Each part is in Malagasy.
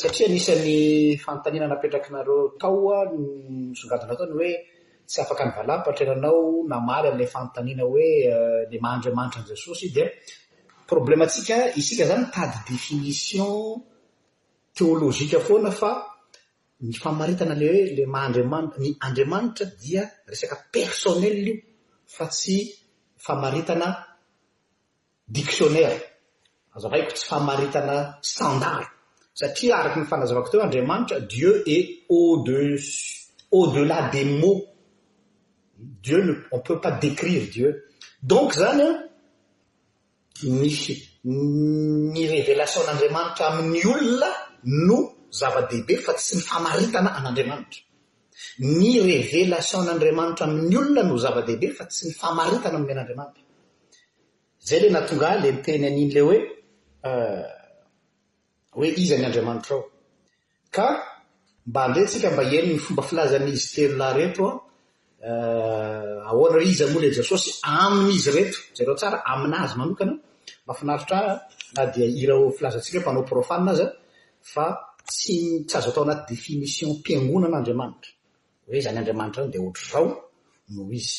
Satria anisan'ny fanontaniana napetrakinareo tao nisongadina tao ny hoe tsy afaka ny valapatra ianao namaly an'ilay fanontaniana hoe ny maha Andriamanitra an'i Jesosy dia problemantsika isika zany mitady définition théologique foana fa ny famaritana le hoe le maha Andriamanitra ny Andriamanitra dia resaka personnel io fa tsy famaritana Dictionnaire, Hazavaiko, tsy famaritana standard, satria araka ny fanazavako teo, Andriamanitra, Dieu est au-dessus, au-delà des mots, Dieu ne, on peut pas décrire Dieu, donc izany an, ny, ny revelation'Andriamanitra amin'ny olona no zava-dehibe fa tsy ny famaritana an'Andriamanitra. Ny revelation'Andriamanitra amin'ny olona no zava-dehibe fa tsy ny famaritana nomen'Andriamanitra. Zay le nahatonga ahy le niteny an'iny le hoe hoe iza ny Andriamanitrao. Ka mba handre tsika mba hihaino ny fomba filazan'izy telo lahy reto an, ahoana hoe iza moa le Jesosy amin'izy reto, jereo tsara, aminazy manokana, mafinaritra ahy na dia ireo filazantsika mpanao profane aza fa tsy tsy azo atao anaty définition mpiangonana Andriamanitra, hoe izany Andriamanitra izany dia ohatr'izao no izy.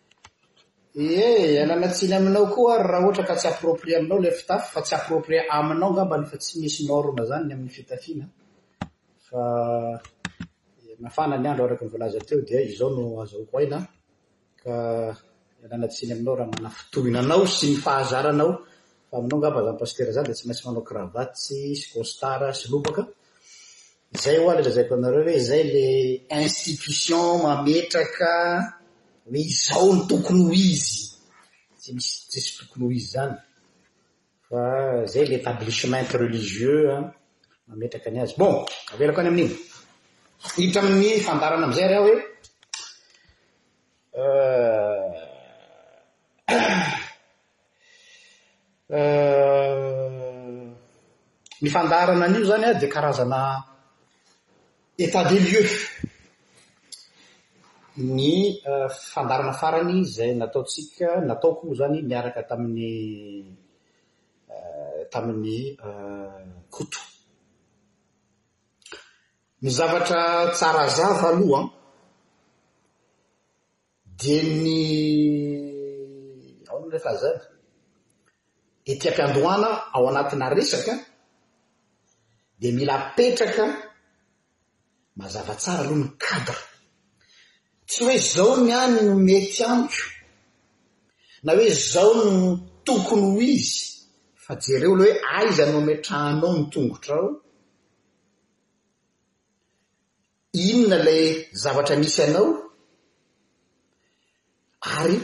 Ee, ialana tsiny aminao koa ary raha ohatra ka tsy approprié aminao ilay fitafy fa tsy approprié aminao angambany fa tsy misy norme izany ny amin'ny fitafiana fa mafana ny andro araka ny voalaza teo dia izao no azahoako aina ka ialana tsiny aminao raha manafintohina anao sy ny fahazaranao fa aminao angamba izany pasitera izany dia tsy maintsy manao cravate sy costard sy lobaka Izay ho'a le lazaiko anareo hoe izay le institution mametraka hoe izao no tokony ho izy, tsy misy tsisy tokony ho izy zany fa izay le etablishment religieux an mametraka ny azy. Bon, avelako any amin'iny. Hiditra amin'ny fandaharana amizay ary aho hoe euh. Ny fandaharana an'io izany dia karazana état des lieux ny fandaharana farany izay nataontsika, nataoko moa izany niaraka tamin'i tamin'i Koto. Ny zavatra tsara hazava aloha an, Dieny aona ilay fahazany? Ety am-piandohana ao anatina resaka dia mila apetraka mazava tsara aloha ny cadre. Tsy hoe izao ny ahy no mety amiko na hoe izao no tokony ho izy fa jereo ilay hoe aiza no ametrahanao ny tongotrao. Inona ilay zavatra misy anao ary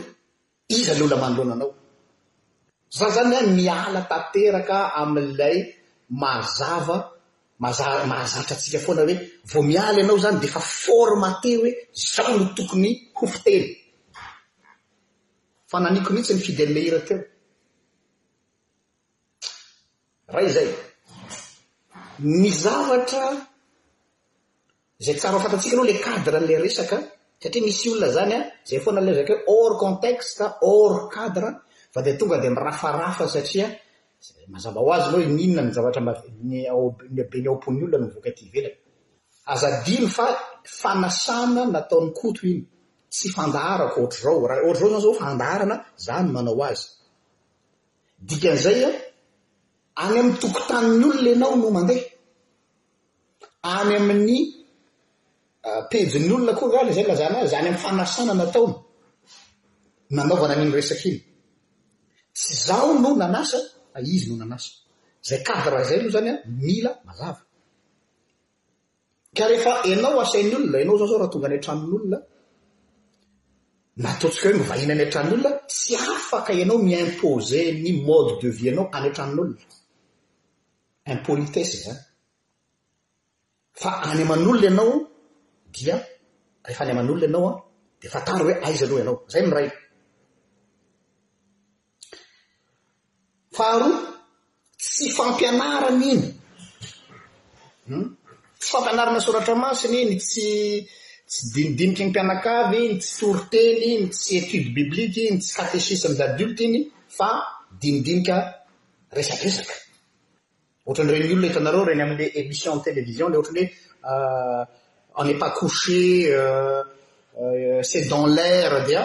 iza ilay olona manoloana anao? Za zany an miala tanteraka amin'ilay mazava mahazatra antsika foana hoe vao miala ianao zany dia efa formater hoe zao no tokony ho fiteny. Fananiko mihitsy ny Fidel Meira teo. Ray izay. Ny zavatra izay tsara fantatsika aloha ilay cadre an'ilay resaka satria misy olona izany an, izay foana ilay resaka hoe hors contexte, hors cadre fa dia tonga dia mirafarafa satria mazava ho azy aloha inona ny zavatra ny ao ny habeny ao am-pon'ny olona no mivoaka aty ivelany. Aza adino fa fanasana nataon'i Koto iny, tsy fandaharako ohatr'izao, raha ohatr'izao izany izao fandaharana, izaho no manao azy. Dikan'izay an, any amin'ny tokotanin'ny olona ianao no mandeha? Any amin'ny pejin'ny olona akory va ilay izay nilazana azy? Any amin'ny fanasana nataony nanaovana an'iny resaka iny? Tsy izaho no nanasa fa izy no nanasa. Izay cadre izay aloha izany an, mila mazava. Ka rehefa enao asain'ny olona, enao zao zao raha tonga any an-tranon'olona, na ataontsika hoe mivahiny any an-tranon'olona, tsy afaka enao mi-imposer ny mode de vie anao any an-tranon'olona. Impolitesse zany. Fa any aman'olona enao dia rehefa any aman'olona enao dia fantaro hoe aiza aloha enao. Zay ny iray. Faharoa, tsy fampianarana iny. Hum? Tsy fampianarana soratra masina iny, tsy tsy dinidiniky ny mpianakavy iny, tsy toriteny iny, tsy étude biblique iny, tsy catéchisme d'adulte iny fa dinidinika resadresaka. Ohatrany reny olona hitanareo reny amin'ny emission am télévision le ohatrany hoe en n'est pas couché c'est dans l'air dia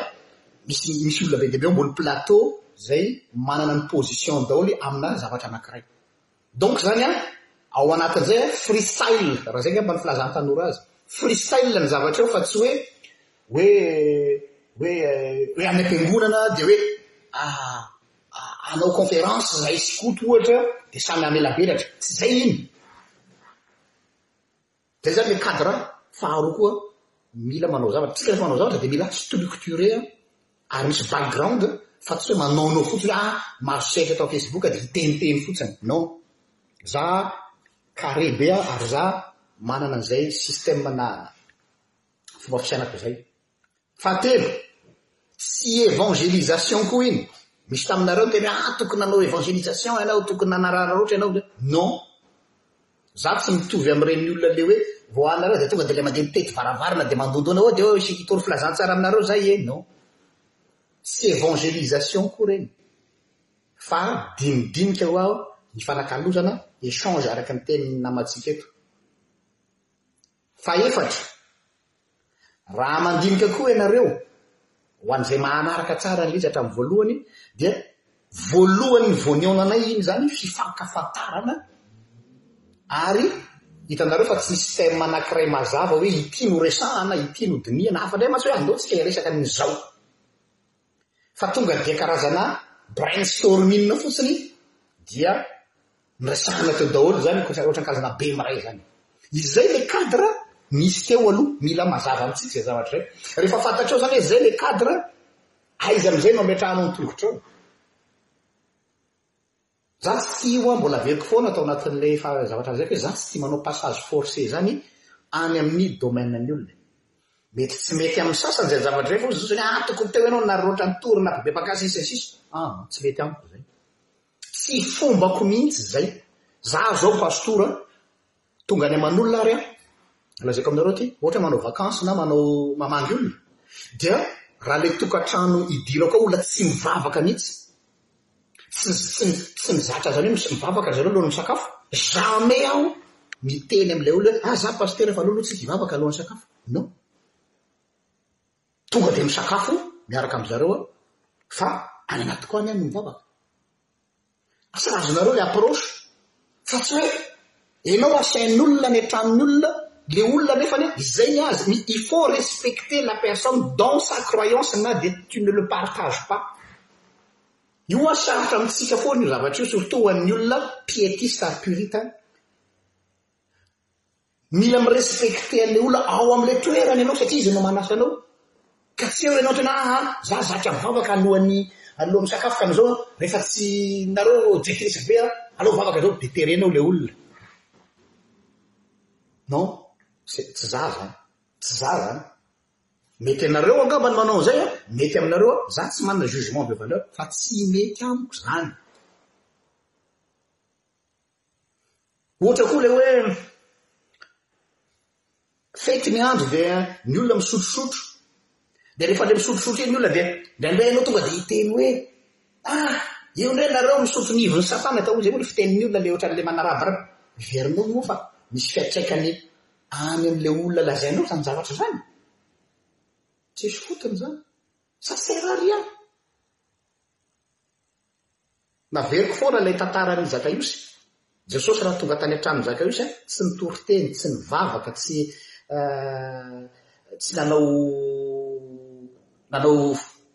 misy misy olona be dia be eo ambony plateau zay manana ny position daholo amina zavatra anakiray donc zany an ao anatin'izay an free style raha zay angamba ny filazan'ny tanora azy free style ny zavatra eo fa tsy hoe hoe hoe hoe any am-piangonana dia hoe ah Hanao conférence zahay sy Koto ohatra dia samy hamelabelatra, tsy zay iny. Zay zany le cadre a. Faharoa koa mila manao zavatra, tsika refa manao zavatra dia mila structuré a, ary misy background fa tsy hoe manaonao fotsiny hoe ah mahazo sehatra eto am Facebook dia hiteniteny fotsiny, non. Za carré be a ary za manana an'izay système na fomba fisainako izay. Fahatelo, tsy évangélisation koa iny, misy taminareo miteny hoe ah tokony nanao évangélisation ianao, tokony nanararaotra ianao, non, za tsy mitovy amin'ireny olona le hoe vao anareo dia tonga dia ilay mandeha mitety varavarana dia mandondona ao dia hoe hitory filazantsara aminareo za ie, non, tsy évangélisation koa ireny, fa dinidinika hoa hifanakalozana, échange araka ny tenin'ny namantsika eto. Fahefatra, raha mandinika koa ianareo, ho an'izay mahanaraka tsara an'ilay izy hatramin'ny voalohany, dia voalohany vao nihaonanay iny izany fifankafantarana ary hitanareo fa tsy nisy thème anankiray mazava hoe ity no resahana, ity no dinihana, hafa indray mantsy hoe andao isika hiresaka an'izao. fa tonga dia karazana brainstorming fotsiny dia niresahana teo daholo izany ohatran'ny karazana be miray izany. Izay ilay cadre nisy teo aloha, mila mazava amintsika izay zavatra izay. Rehefa fantatrao izany hoe izay ilay cadre, aiza amin'izay no ametrahanao ny tongotrao? Za tsy tia hoa mbola averiko foana tao anatin'ilay efa zavatra lazaiko hoe za tsy tia manao passage forcé zany any amin'ny domaine ny olona e. Mety tsy mety amin'ny sasany zay zavatra zay fa ozy zao ah tokony teo enao naraotra ny tour na bebakasy sisa sy sisa ah tsy mety amiko zay. Tsy fombako mihitsy zay. Za zao pastora, Tonga any aman'olona ary aho, lazaiko aminareo ity, ohatra manao vacances na manao mamangy olona, dia raha ilay tokantrano idirako ao olona tsy mivavaka mihitsy, tsy tsy tsy mizatra izany hoe mivavaka ry zareo alohan'ny misakafo, jamais aho miteny amin'ilay olona hoe ah za pasitera fa aleo aloha tsika hivavaka alohan'ny sakafo, non, tonga dia misakafo miaraka amin'izareo aho fa any anatiko any aho no mivavaka. Asa azonareo le approche fa tsy hoe enao asain olona any atranony olona le olona nefa anie izay ny azy mi il faut respecter la personne dans sa croyance na dia tu ne le partage pas io hoa sarotra amitsika foana io zavatra io surtout ho an'ny olona pietiste ary puritain Mila mi-respecter an'ilay olona ao amin'ilay toerana ianao satria izy no manasa anao. Ka tsy eo ianao tena aa za zatra mivavaka alohan'ny aloha misakafo ka an'izao rehefa tsy nareo jetirisa be an, aleo mivavaka zao dia terenao ilay olona. Non, c'est tsy za zany, tsy za zany. Mety anareo angamba ny manao an'izay an, mety aminareo an, za tsy manana jugement de valeur fa tsy mety amiko zany. Ohatra koa ilay hoe fety ny andro dia ny olona misotrosotro. Dia rehefa ilay misotrosotro iny ny olona dia indraindray ianao tonga dia hiteny hoe ah eo indray nareo misotro ny ivin'i Satana ka hoy izay moa ilay fitenin'ny olona ilay ohatran'ilay manaraby ireny. Heverinao ve moa fa misy fiantraikany any amin'ilay olona lazainao izany zavatra izany? Tsisy fotony izany. Ça sert à rien. Naveriko foana ilay tantaran'i Zakaiosy. Jesosy raha tonga tany an-tranon'i Zakaiosy an, tsy nitory teny, tsy nivavaka, tsy tsy nanao nanao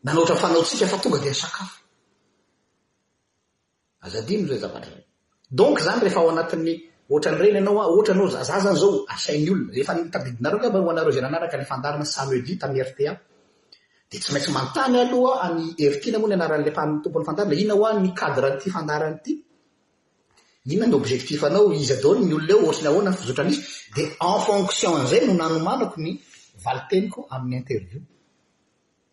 nanao ohatran'ny fanaontsika fa tonga dia nisakafo. Aza adino izay zavatra izay. Donc izany rehefa ao anatin'ny ohatran'ireny ianao a, ohatra anao za, za zany zao asain'ny olona, efa tadidinareo angamba ho anareo izay nanaraka ny fandaharana samedi tamin'ny rta, dia tsy maintsy manontany aloha an'i Heritiana moa ny anaran'ilay mpano tompon'ny fandaharana, inona hoa ny cadre an'ity fandaharana ity? inona ny objectif anao, iza daholo ny olona eo, ohatry ny ahoana ny fizotrany izy, dia en fonction an'izay no nanomanako ny valiteniko amin'ny interview.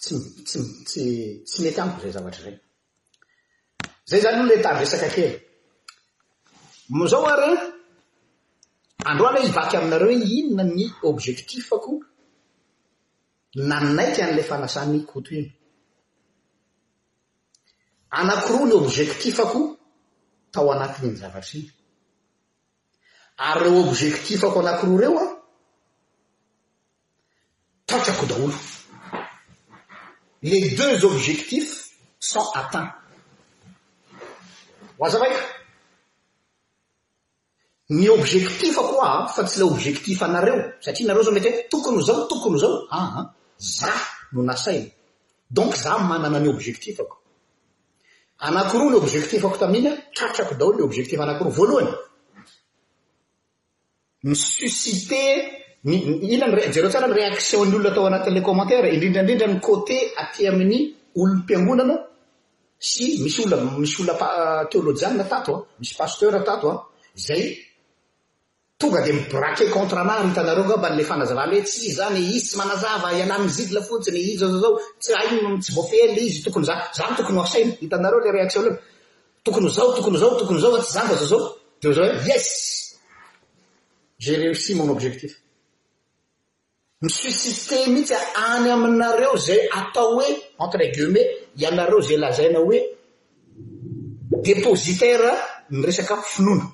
Tsy, tsy, tsy, tsy mety amiko izay zavatra izay. Izay izany aloha ilay tari-dresaka kely. Amin'izao ary an, androany aho hivaky aminareo hoe inona ny objectif-ko nanaiky an'ilay fanasan'i Koto iny. Anankiroa ny objectif-ko tao anatin'iny zavatra iny. Ary ireo objectif-ko anankiroa ireo an, Tratrako daholo. Les deux objectifs sont atteints. Waza maika. Ny objectifako aho fa tsy ilay objectif anareo satria nareo zao mety hoe tokony izao tokony izao aa za no nasaina donc za manana ny objectifako anakiroa ny objectifako tamina tratrako daholo ny objectif anakiroa voalohany mi-susciter ny inona ny re, jereo tsara ny réaction ny olona tao anatin'ilay commentaire, indrindra indrindra ny côté aty amin'ny olom-piangonana sy misy olona misy olona pa teolojianina tato an, misy pasteur tato an, izay tonga dia mi-braquer contre anah ary hitanareo angamba an'ilay fanazavana hoe tsy izy izany e, izy tsy manazava, ialany ny zigla fotsiny e, izy izao izao izao, tsy hainy, tsy voafehin'ilay izy, tokony izany, izany tokony ho hasaina, hitanareo ilay réaction-nao. Tokony ho zao, tokony ho zao, tokony ho zao fa tsy zany fa zao zao. Dia ohatr'izay hoe yes! J'ai réussi mon objectif. Mi-susciter mihitsy any aminareo izay atao hoe, entre guillemets, ianareo izay lazaina hoe dépositaire ny resaka finoana.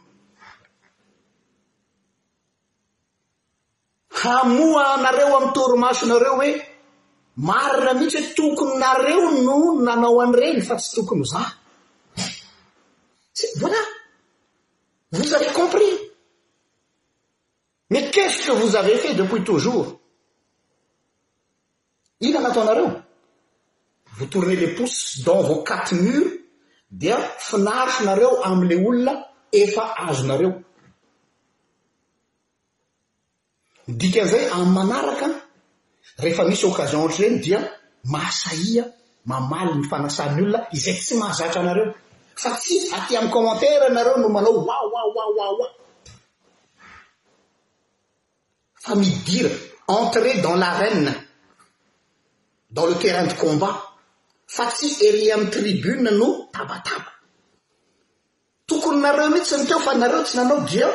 Hamoha anareo amin'ny torimasonareo hoe marina mihitsy hoe tokony nareo no nanao an'ireny fa tsy tokony za. C'est voilà. Vous avez compris. Mais qu'est-ce que vous avez fait depuis toujours? Ina nataonareo? Vous tournez les pouces dans vos quatre murs dia finaritr'nareo amin'ilay olona efa azonareo. Ny dikan'izay, amin'ny manaraka, rehefa misy occasion ohatr'ireny dia mahasahia mamaly ny fanasan'ny olona izay tsy mahazatra anareo, fa tsy aty amin'ny commentaire ianareo no manao wawawawawa, fa midira, entrer dans l'arène, dans le terrain de combat, fa tsy ery amin'ny tribune no tabataba. Tokony nareo mihitsy no teo fa nareo tsy nanao dia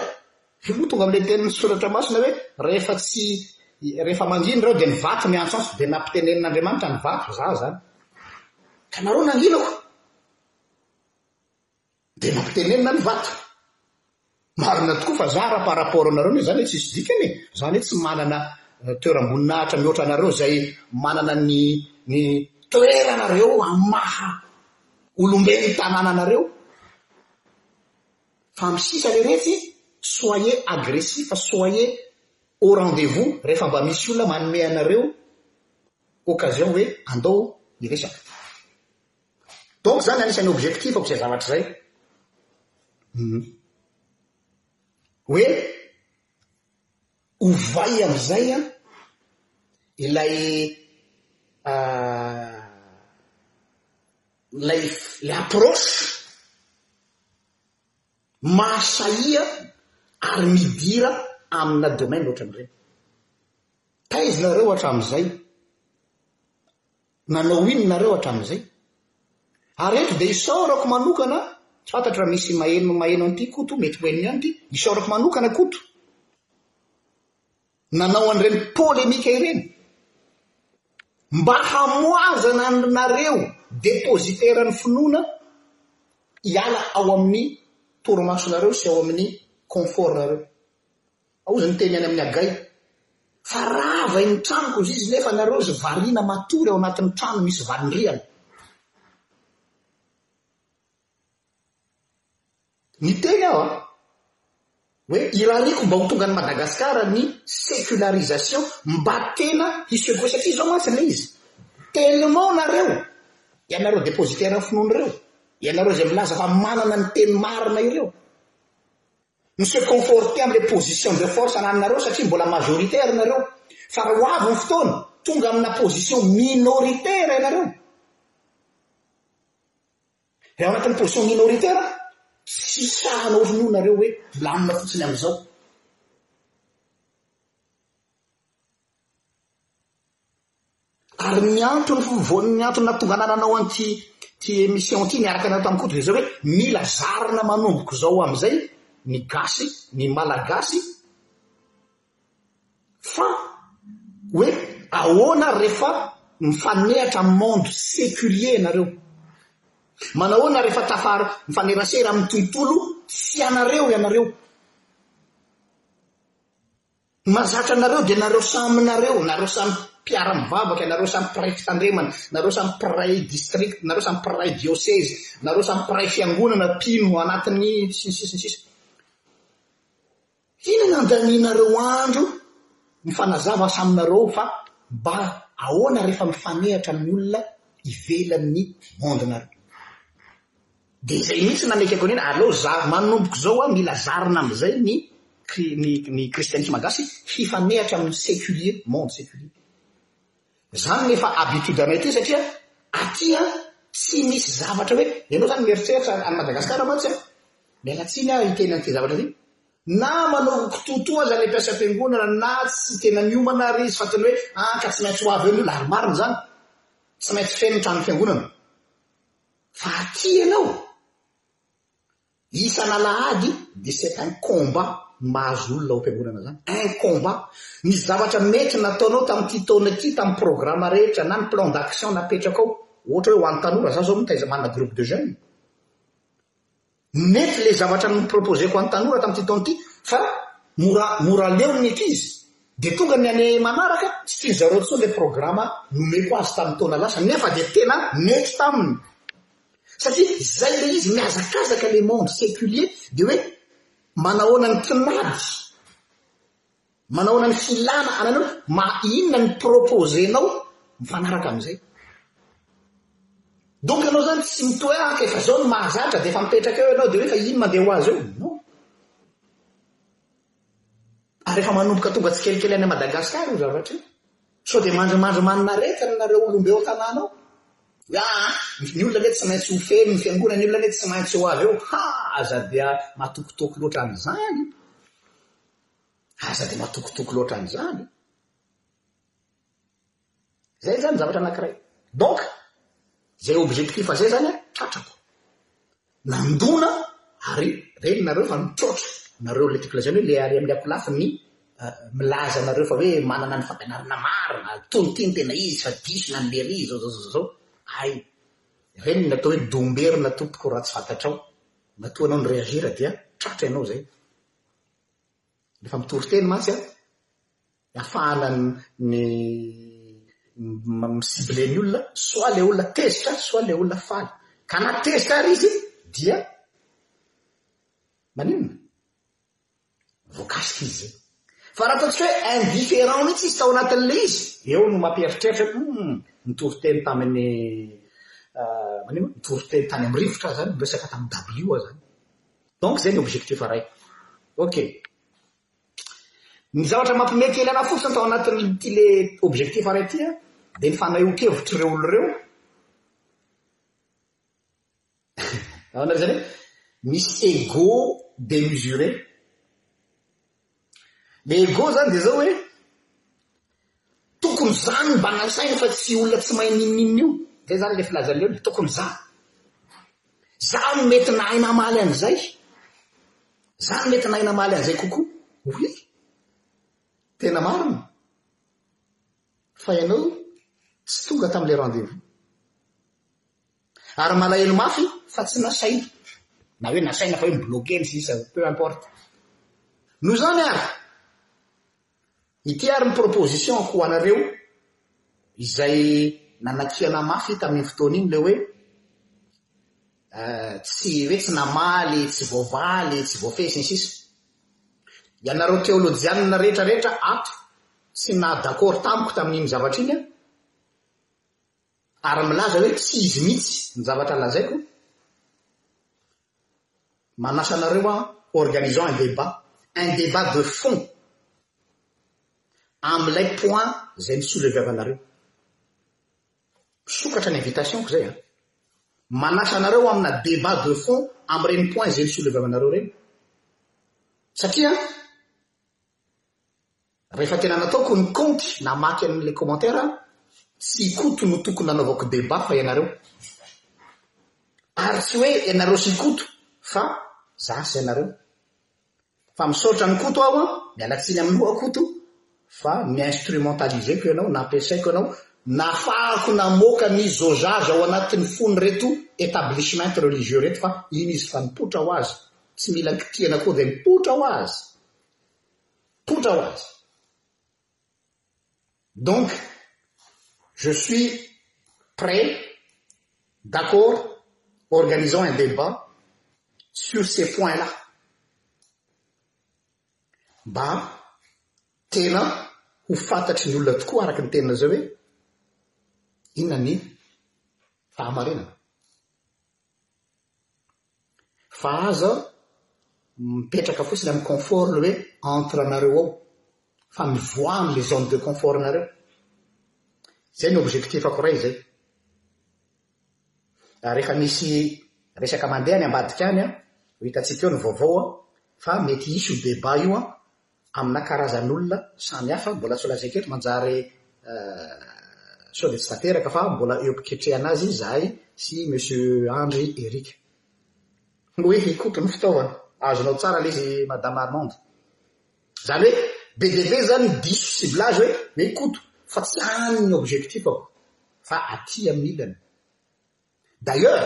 io moa tonga amin'ilay tenin'ny soratra masina hoe rehefa tsy rehefa mangina ireo dia ny vato miantso azy dia nampitenenin'Andriamanitra ny vato izaho izany ka nareo nanginako dia nampitenenina ny vato marina tokoa fa za raha par rapport anareo ny izany tsisy dikany izany tsy manana eh, toeram-boninahitra mihoatra anareo izay manana ny ny toeranareo amin'ny maha olomben'ny tanananareo fa misisa leretsy soyez agressif soyez au rendez vous rehefa mba misy olona manome anareo occasion hoe andao hiresaka donc zany anisan'ny objectif ako izay zavatra izay hoe Ovay amin'izay an, ilay ilay ilay approche mahasahia ary midira amina domaine ohatran'ireny. Taiza nareo hatramin'izay? Nanao inona nareo hatramin'izay? Ary eto dia isaorako manokana, tsy fantatro raha misy maheno maheno an'ity Koto, mety ho henony ihany ity, isaorako manokana Koto nanao an'ireny polemika ireny mba hamoazana anareo depoziteran'ny finoana hiala ao amin'ny torimasonareo sy ao amin'ny confort-nareo. Ao izy niteny any amin'ny Hagay fa ravainy ny tranoko izy izy nefa ianareo izy variana matory ao anatin'ny trano misy valin-drihana. Niteny aho hoe irariako mba ho tonga any Madagasikara ny sécularisation mba tena hi-secouer satria izao mantsy ilay izy tellement nareo ianareo dépositaires finoana ireo ianareo izay milaza fa manana ny teny marina ireo Mi se conforter amin'ilay position de force anananareo satria mbola majoritaire nareo, fa raha ho avy ny fotoana, tonga amina position minoritaire ianareo. Raha ao anatin'ny position minoritaire, tsy sahanao ronono nareo hoe milamina fotsiny amin'izao. Ary ny antony voan'ny antony nahatonga anah nanao an'ity ity émission ity niaraka anareo tamiko dia izao hoe mila zarina manomboka izao amin'izay ny gasy ny malagasy fa hoe ahoana rehefa mifanehatra amin'ny monde séculier ianareo manao ahoana rehefa tafar mifanerasera amin'ny tontolo tsy ianareo ianareo Ny mahazatra anareo dia nareo samy nareo, nareo samy mpiara mivavaka, nareo samy mpiray fitandremana, nareo samy mpiray district, nareo samy mpiray diocèse, nareo samy mpiray fiangonana, mpino ao anatin'ny sy ny sisa sy ny sisa. Hina ny andanianareo andro ny fanazava asa aminareo fa mba ahoana rehefa mifanehatra amin'ny olona ivelan'ny monde nareo. Dia izay mihitsy no namekako an'iny, aleo zary manomboka izao hoa mila zarina amin'izay ny ny ny kristianisma gasy hifanehatra amin'ny seculier, monde seculier. Izany no efa habitude anay aty satria aty an tsy misy zavatra hoe ianao izany mieritreritra any Madagasikara mantsy an, miala tsiny aho hiteny an'ity zavatra ity, na manao kitoto aza ilay mpiasa am-piangonana na tsy tena miomana ary izy fa tena hoe an ka tsy maintsy ho avy eo ny olona, ary marina izany, tsy maintsy feno ny tranon'ny fiangonana. Fa aty ianao, isan' alahady dia c'est un combat ny mahazo olona ao am-piangonana izany, un combat. Ny zavatra mety nataonao tamin'ity taona ity, tamin'ny programa rehetra na ny plan d'action napetrakao, ohatra hoe ho an'ny tanora, izaho izao mitaiza, manana groupe de jeunes, Mety ilay zavatra noproposeko an'ny tanora tamin'ity taona ity fa mora mora leo ny ankizy dia tonga ny année manaraka tsy tian'ny zareo intsony ilay programa nomeko azy tamin'ny taona lasa nefa dia tena mety taminy satria izay ilay izy mihazakazaka le monde seculier dia hoe manahoana ny tinady Manahoana ny filana ananao? Ma inona ny proposer-nao mifanaraka amin'izay? Donc ianao izany tsy mitoeaka efa izao no mahazatra dia efa mipetraka eo ianao dia hoe fa iny mandeha ho azy eo? Non. Ary efa manomboka tonga tsikelikely any Madagascar io zavatra io. Sao dia mandrimandry manin'aretina nareo olombe ao tanàna ao? Hoe aa, ny olona anie tsy maintsy ho feno ny fiangonana, ny olona anie tsy maintsy ho avy eo. Ha! Aza dia matokitoko loatra an'izany. Aza dia matokotoko loatra an'izany. Zay zany zavatra anakiray. Donc, zay objectif zay zany an, tratrako. Nandona ary reny nareo fa mitroatra. Nareo le tiako lazaina hoe le ary amin'ny akolafy ny euh, milaza nareo fa hoe manana ny fampianarana marina, tony ty ny tena izy fa diso na lery zao zao zao zao. Ay, reny natao hoe domberina tompoko raha tsy fantatrao. Matoa anao ny reagir dia tratra ianao zay. Rehefa mitory teny mantsy an, ahafahana ny mi-cibler ny olona, soit ilay olona tezitra, soit ilay olona faly. Ka na tezitra ary izy dia maninona? Voakasika izy izay. Fa raha ataontsika hoe indifférent mihitsy izy tao anatin'ilay izy, eo no mampieritreritra hoe hum, nitory teny tamin'ny maninona? Nitory teny tany amin'ny rivotra aho izany, niresaka tamin'i W aho izany. Donc izay ny objectif ray. Ok. Ny zavatra mampime kely anah fotsiny tao anatin'ity le objectif ray ity an, dia ny fanahion-kevitr'ireo olona ireo Ahoana ry zareo? Misy ego démesuré. Le ego zany de zao hoe tokony za no mba nasainy fa tsy olona tsy mahay n'inon'inona io, zay zany le filazan'ny olona, tokony za, za no mety nahay namaly an'izay, za no mety nahay namaly an'izay kokoa, oui, tena marina, fa ianao tsy tonga tam'le rendez-vous. Ary malahelo mafy fa tsy nasaina, na hoe nasaina fa hoe mi-bloquer ny sisa, peu importe. Noho izany ary, ity ary ny proposition ko ho anareo izay nanakiana mafy tamin'iny fotoana iny ilay hoe tsy hoe tsy namaly, tsy voavaly, tsy voafehy sy ny sisa. Ianareo teolojianina rehetra rehetra ato tsy naha d'accord tamiko tamin'iny zavatra iny aho, Ary milaza hoe tsy izy mihitsy ny zavatra lazaiko, manasa anareo aho organisons un débat, un débat de fond amin'ilay point izay ni-soulevevanareo. Misokatra ny invitation-ko izay an! Manasa anareo amina débat de fond amin'ireny point izay ni-soulevevanareo ireny satria Rehefa tena nataoko ny kaonty namaky an'ilay commentaire aho, tsy i Koto no tokony nanaovako débat fa ianareo. Ary tsy hoe ianareo sy i Koto fa za sy ianareo. Fa misaotra an'i Koto aho an, miala tsiny aminao aho Koto fa ni-instrumentaliser-ko ianao, nampiasaiko ianao, nafahako namoaka ny zojaja ao anatin'ny fon'ireto etablishment religieux ireto fa iny izy fa nipoitra ho azy, tsy mila kitihana koa dia mipoitra ho azy. Tsotra ho azy. Donc, je suis prêt, d'accord, organisons un débat sur ces points-là. Mba tena ho fantatry ny olona tokoa araka ny teninao izay hoe inona ny fahamarinana. Fa aza mipetraka fotsiny amin'ny confort le hoe entre anareo ao fa mivoaha amin'ilay zone de confort nareo. Izay ny objectif-ako iray izay. Ary efa misy resaka mandeha any ambadika any an, ho hitantsika eo ny vaovao an, fa mety hisy io débat io an, Amina karazan'olona samy hafa, mbola tsy ho lazaiko eto, manjary sao dia tsy tanteraka fa mbola eo am-piketrehana azy izahay sy Monsieur Andry Eric. Ny hoe hikoty ny fitaovana, azonao tsara ilay izy Madame Armande. Izany hoe be dia be izany ny diso ciblage hoe hoe koto fa tsy any no objectif-ako fa aty amin'ny ilany. D'ailleurs,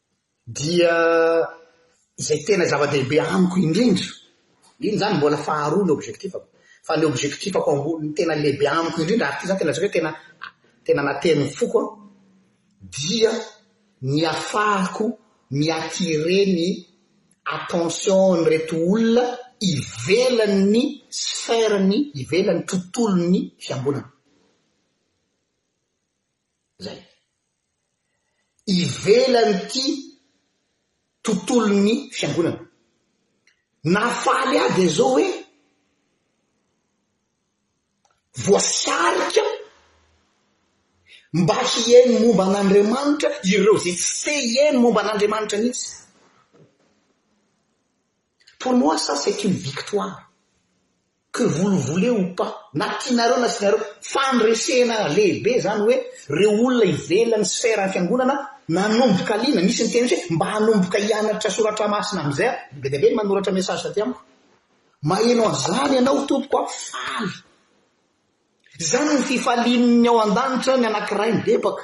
Dia izay tena zava-dehibe amiko indrindra, iny izany mbola faharoa ny objectif-ko, fa ny objectif-ko ambony tena lehibe amiko indrindra, ary ity izany tena lazaiko hoe tena naterin'ny foko aho, dia ny hafahako mi-attirer ny attention-n'ireto olona ivelan'ny sphère-n'ny, ivelan'ny tontolon'ny fiangonana. Izay. ivelan'ity tontolon'ny fiangonana. Nahafaly ahy dia izao hoe voasarika mba hihaino momba an'Andriamanitra ireo izay tsy te hihaino momba an'Andriamanitra mihitsy. Pour moi ça c'est une victoire que vous le voulez ou pas na tianareo na tsy tianareo, fandresena lehibe zany hoe reo olona ivelan'ny sphère ny fiangonana nanomboka liana, misy niteny mihitsy hoe mba hanomboka hianatra soratra masina amzay aho, be dia be ny manoratra message taty amiko, maheno anzany ianao tompoko a, faly, zany ny fifalian'ny ao andanitra ny anakiray mibebaka.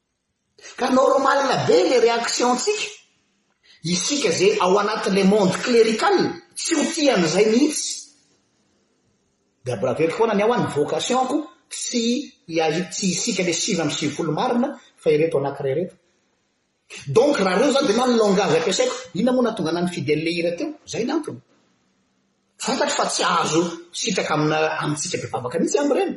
Ka normal be le reaction ntsika isika ze ao anaty le monde clerical tsy ho tia an'izay mihitsy de abraveko foana ny aho any vocation ko tsy tsy isika le sivy amby sivifolo marina fa ireto anakiray ireto donc raha reo zany de na ny langage ampiasaiko inona moa nahatonga anan'i Fidel le hira teo zay ny antony fantatro fa tsy azo sitraka amina amintsika bevavaka mihitsy any reny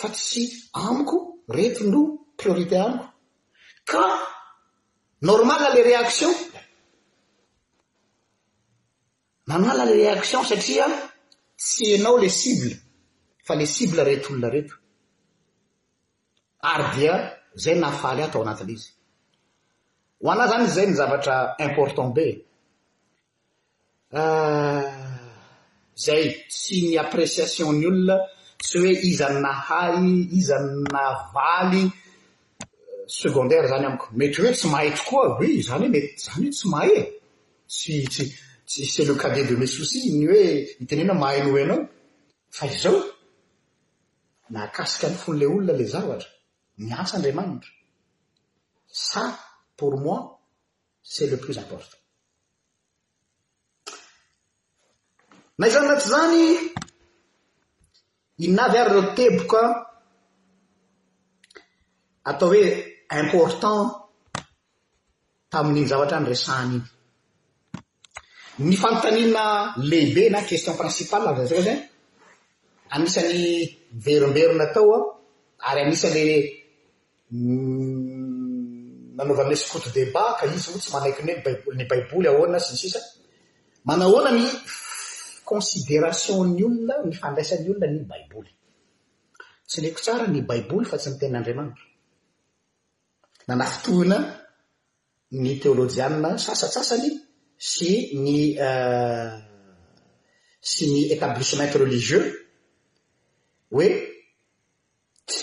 fa tsy amiko reto no priorité amiko ka normal le réaction normal le réaction satria tsy enao le cible fa le cible reto olona reto ary dia zay nahafaly ahy tao anatin'izy ho anah zany zay ny zavatra important be Zay, tsy ny appréciation ny olona, tsy hoe iza no nahay, iza no navaly, secondaire zany amiko, mety hoe tsy mahay tokoa, oui, zany hoe mety, zany hoe tsy mahay e, tsy, tsy, tsy, c'est le cadet de mes soucis ny hoe itenena mahay noho ianao, fa izao, nahakasika ny fon'ilay olona ilay zavatra, miantsa Andriamanitra, ça pour moi c'est le plus important. Na izany na tsy izany, inona avy ary ireo teboka atao hoe important tamin'iny zavatra niresahana iny. Ny fanontaniana lehibe na question principale aza izao izay, anisan'ny miverimberina tao ary anisan'ilay nanaovana ilay scout debat ka izy moa tsy manaiky ny hoe ny baiboly ahoana sy ny sisa manahoana ny considération ny olona ny fandraisan'ny olona ny baiboly tsy leko tsara ny baiboly fa tsy ny ten'andriamanitra nanafotohina ny teolojianina sasatsasany sy ny euh, sy ny établissement religieux hoe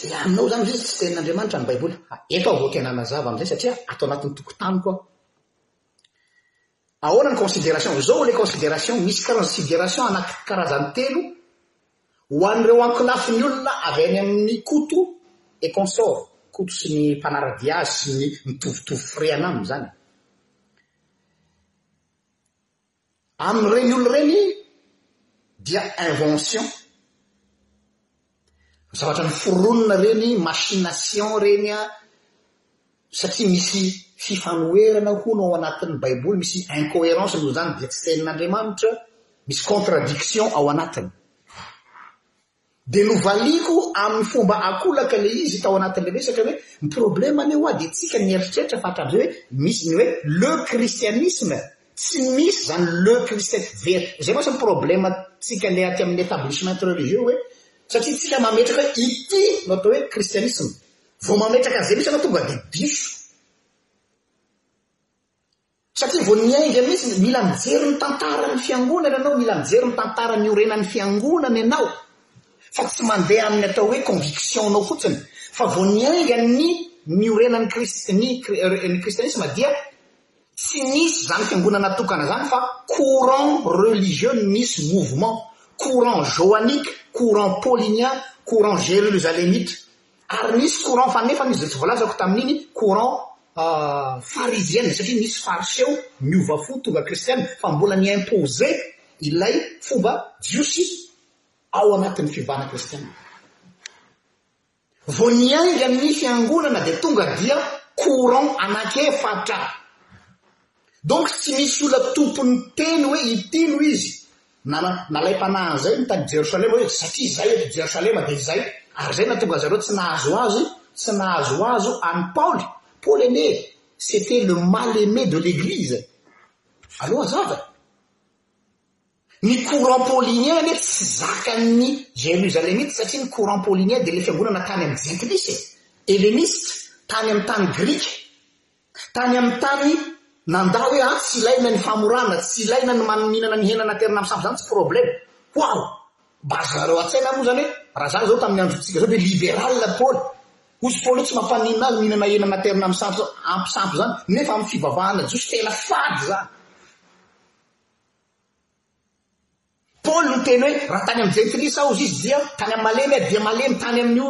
Dia aminao izany ve izy tsy tenin'Andriamanitra ny Baiboly? Ha, eto aho vao tena hanazava amin'izay satria ato anatin'ny tokotaniko aho. Ahoana ny consideration? Izao ilay consideration, misy consideration anaky karazany telo ho an'ireo ankolafiny olona avy any amin'ny Koto et consort, Koto sy ny mpanara-dia azy sy ny mitovitovy firehana aminy izany. Amin'ireny olona ireny dia invention, zavatra noforonina ireny, machination ireny an, satria misy fifanoherana hono ao anatin'ny baiboly, misy incoherence noho izany dia tsy tenin'Andriamanitra, misy contradiction ao anatiny. Dia novaliako amin'ny fomba ankolaka ilay izy tao anatin'ilay resaka hoe, ny problème anie hoa dia tsika mieritreritra fa hatramin'izay hoe misy ny hoe le christianisme, tsy misy izany le christian, very, izay mantsy ny problème tsika ilay aty amin'ny etablissement religieux hoe, satria tsika mametraka hoe ity no atao hoe christianisme, vao mametraka an'izay mihitsy ianao tonga dia diso. Satria vao niainga mihitsy, mila mijery ny tantaran'ny fiangonana ianao, mila mijery ny tantara niorenan'ny fiangonana ianao, fa tsy mandeha amin'ny atao hoe conviction-nao fotsiny, fa vao niainga ny niorenan'ny Kristy, ny ny kristianisma dia tsy nisy izany fiangonana tokana izany fa courant religieux no nisy mouvement, courant joanique, courant paulinien, courant jerusalemite. Ary nisy courant fa nefa izay tsy voalazako tamin'iny courant farizienne satria nisy fariseo niova fo tonga kristiana fa mbola ni impose ilay fomba jiosy ao anatin'ny fivana kristiana. Vao niainga ny fiangonana dia tonga dia courant anankeefatra. Donc tsy misy olona tompon'ny teny hoe ity no izy na na lay mpanahy zay no tany jerosalema hoe satria zay eto jerosalema dia izay ary zay natonga zareo tsy nahazo azy tsy nahazo azo any paoly paoly anie c'etait le mal aimé de l'église alo hazava Ny courant paulinien anefa tsy zakan'ny Jerusalemita satria ny courant paulinien dia ilay fiangonana tany amin'ny Jentilisa e, Helleniste, tany amin'ny tany Grika, tany amin'ny tany nandà hoe ah tsy ilaina ny famorana, tsy ilaina ny maninana ny hena naterina amin'ny sampy izany tsy problème. Ho'aho, mba azonareo an-tsaina moa izany hoe raha izany izao tamin'ny androntsika izao dia liberal Paoly, hozy Paoly hoe tsy mampaninona ahy ny mihinana hena naterina amin'ny sampy ampy sampy izany, nefa amin'ny fivavahana jiosy tena fady izany. Paoly no teny hoe, raha tany amin'ny jentilisa aho zizy dia tany amin'ny malemy aho, dia malemy tany amin'io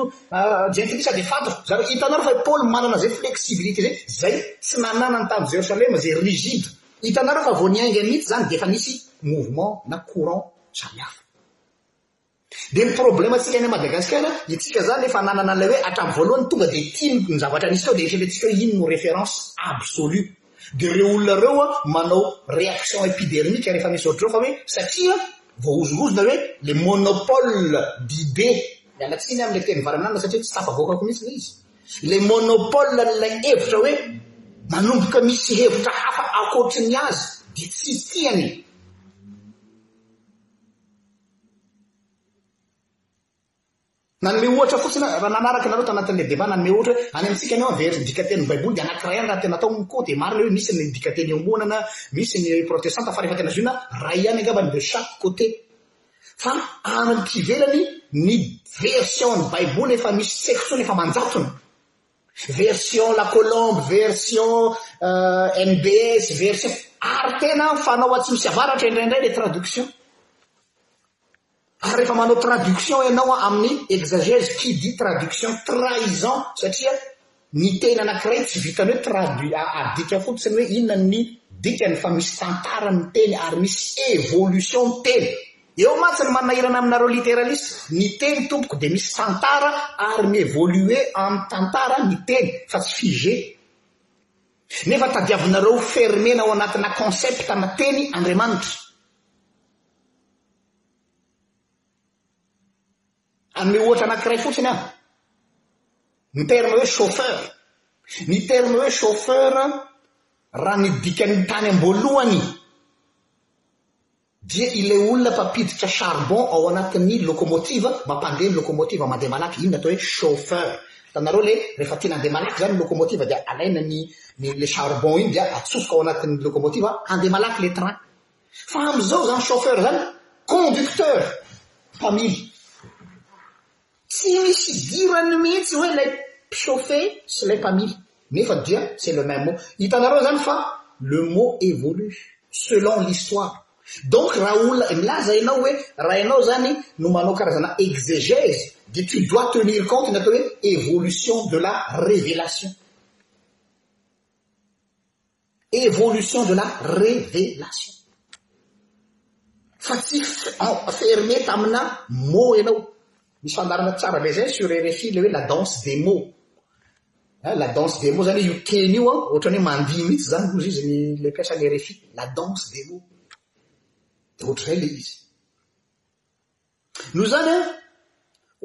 jentilisa dia fantatra zareo. Hitanareo fa i Paoly manana izay flexibilité izay, izay tsy nananany tany Jerosalema, izay rigide. Hitanareo fa vao niainga mihitsy izany dia efa nisy mouvement na courant samihafa. Dia ny problème antsika any Madagasikara, itsika zany efa nanana an'ilay hoe hatramin'ny voalohany tonga dia tia ny zavatra nisy teo dia eritreretintsika hoe iny no référence absolue. Dia ireo olona ireo an manao réaction épidermique rehefa misy ohatr'izao fa hoe satria voahozongozona hoe le monopole d'idée, miala tsiny amin'ilay teny varanana satria tsy tafavoakako mihitsy ilay izy, ilay monopole an'ilay hevitra hoe manomboka misy hevitra hafa ankoatry ny azy dia tsy tiany. Nanome ohatra fotsiny aho, raha nanaraka anareo tanatin'ilay débat nanome ohatra hoe any amintsika ny vers dikatenin'ny baiboly dia anankiray ihany raha tena atao ny koa dia marina hoe misy ny dikateny iombonana, misy ny protestanta fa rehefa tena zohiana iray ihany angambany de chaque côté. Fa any amin'ny ivelany ny version ny baiboly efa misy section efa manjatona. Version la colombe, version mbs, version ary tena fanao atsimo sy avaratra indraindray le traduction. Ary rehefa manao traduction ianao amin'ny exagèse, qui dit traduction trahison satria ny teny anankiray tsy vitan'ny hoe traduit adika fotsiny hoe inona ny dikany fa misy tantaran'ny teny ary misy evolution ny teny. Eo mantsy ny manahirana aminareo literalis, ny teny tompoko dia misy tantara ary mi evolue amin'ny tantara ny teny fa tsy figé. Nefa tadiavinareo ho fermena ao anatina concept na teny Andriamanitra. Hanome ohatra anankiray fotsiny aho. Ny terme hoe chauffeur. Ny terme hoe chauffeur raha ny dikany tany am-boalohany Dia ilay olona mpampiditra charbon ao anatin'ny locomotive mampandeha ny locomotive mandeha malaky iny ny atao hoe chauffeur hitanareo le rehefa tiana handeha malaky zany ny locomotive dia alaina ny ny le charbon iny dia atsofoka ao anatin'ny locomotive handeha malaky le train fa amizao zany chauffeur zany conducteur mpamily Tsy misy idirany mihitsy hoe ilay mpichauffer sy ilay mpamily nefa dia c'est le même mot. Hitanareo izany fa le mot évolue selon l'histoire. Donc raha olona milaza ianao hoe raha ianao izany no manao karazana exégèse dia tu dois tenir compte ny atao hoe évolution de la révélation. Evolution de la révélation. Fa tsy fermé tamina mots ianao. Misy fandaharana tsara be zay sur RFI le hoe la danse des mots. Hein, la danse des mots zany hoe io teny io an, ohatrany hoe mandihy mihitsy zany hozy izy ny le mpiasa ny RFI. La danse des mots. Dia ohatr'izay le izy. Noho izany an,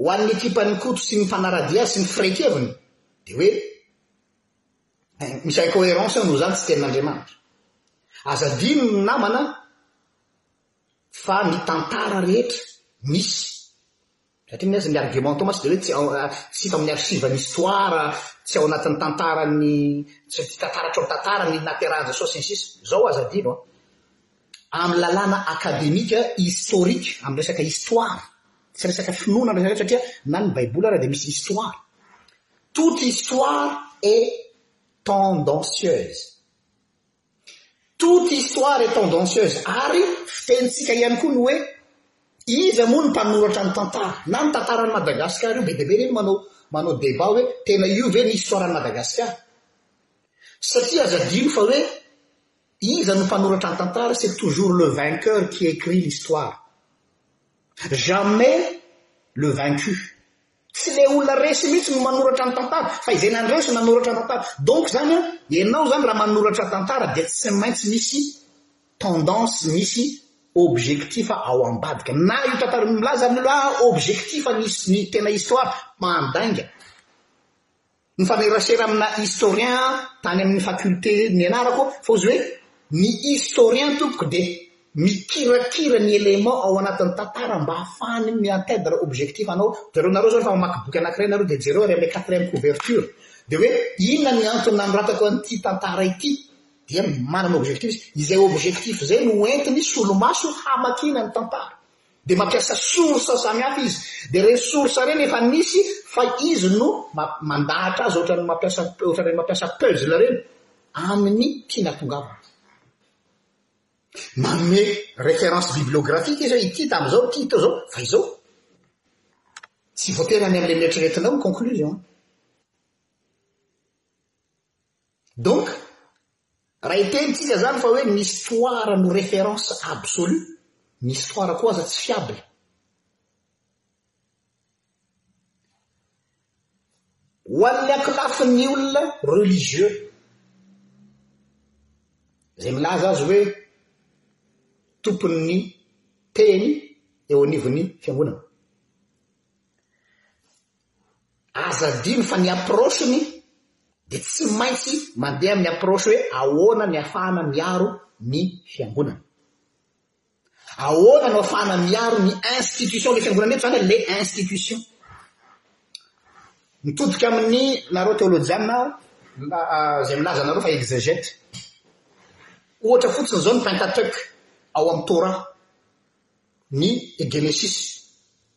ho an'ny ekipan'i Koto sy ny mpanaradia azy sy ny firaikeviny dia hoe, misy incohérence eo noho izany tsy tenin'Andriamanitra. Aza adino ny namana fa ny tantara rehetra misy satria ny azy ny argument atao mantsy dia hoe tsy ao tsy hita amin'ny archive-n'ny histoire, tsy ao anatin'ny tantaran'ny tsy tantara tsy ao amin'ny tantara ny nahaterahan-Jesosy sy ny sisa. Izao aza adino an. amin'ny lalàna akademika historique, amin'ny resaka histoire, tsy resaka finoana resaka satria na ny baiboly ara dia misy histoire, toute histoire est tendancieuse, toute histoire est tendancieuse, ary fitenintsika ihany koa ny hoe iza moa ny mpanoratra ny tantara, na ny tantaran'i Madagasikara io, be dia be ireny manao manao débat hoe tena io ve ny histoire an'i Madagasikara, satria aza adino fa hoe Iza no mpanoratra ny tantara, c'est toujours le vainqueur qui écrit l'histoire. Jamais le vaincu. Tsy le olona resy mihitsy no manoratra ny tantara, fa izay nandresy nanoratra ny tantara. Donc zany an, ianao zany raha manoratra tantara dia tsy maintsy misy tendance, misy objectif ao ambadika. Na io tantara io milaza ny objectif ny tena histoire, mpandainga. Nifanerasera amina historien tany amin'ny faculté nianarako fa ozy hoe ny historien tompoko dia mikirakira ny élément ao anatin'ny tantara mba hahafahany mi-intèdre objectif anao. Zareo nareo zao rehefa mamaky boky anakiray nareo dia jereo ary amin'ilay quatrième couverture dia hoe inona ny antony nanoratako an'ity tantara ity dia manana objectif izy. Izay objectif izay no hoentiny solomaso hamakiana ny tantara. Dia mampiasa source samihafa izy, dia ireny source ireny efa nisy fa izy no mandahatra azy ohatran'ny mampiasa ohatran'ireny mampiasa puzzle ireny amin'ny tiany hatongavana. Manome référence bibliographique izy hoe ity tamin'izao, ity teo izao, fa izao. Tsy voatery any amin'ilay noeritreretinao ny conclusion. Donc, raha hitenintsika zany fa hoe ny histoire no référence absolue, ny histoire koa aza tsy fiable. Ho an'ny ankilafin'ny olona religieux, izay milaza azy hoe tompon'ny teny eo anivon'ny fiangonana. Aza adino fa ny approche-ny dia tsy maintsy mandeha amin'ny approche hoe ahoana ny ahafahana miaro ny fiangonana. Ahoana no ahafahana miaro ny institution ilay fiangonana eto izany hoe les institutions. Mitodika amin'ny nareo teolojianina aho izay milaza anareo fa exegète. Ohatra fotsiny izao ny Pentateuque ao amin'ny Torah, ny Genesisy.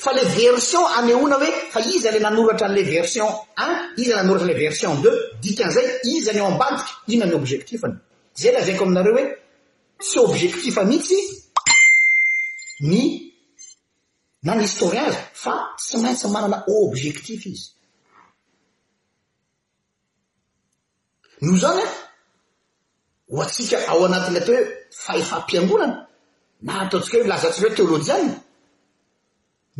Fa le version anehoana hoe fa iza le nanoratra an'le version un, iza nanoratra le version deux, dikan'izay iza ny ao ambadika, inona ny objectif-ny. Zay lazaiko aminareo hoe tsy objectif mihitsy ny na ny historien aza fa tsy maintsy manana objectif izy. Noho izany an, ho antsika ao anatin'ny atao hoe fahefam-piangonana, na ataontsika hoe lazantsika hoe teolojianina,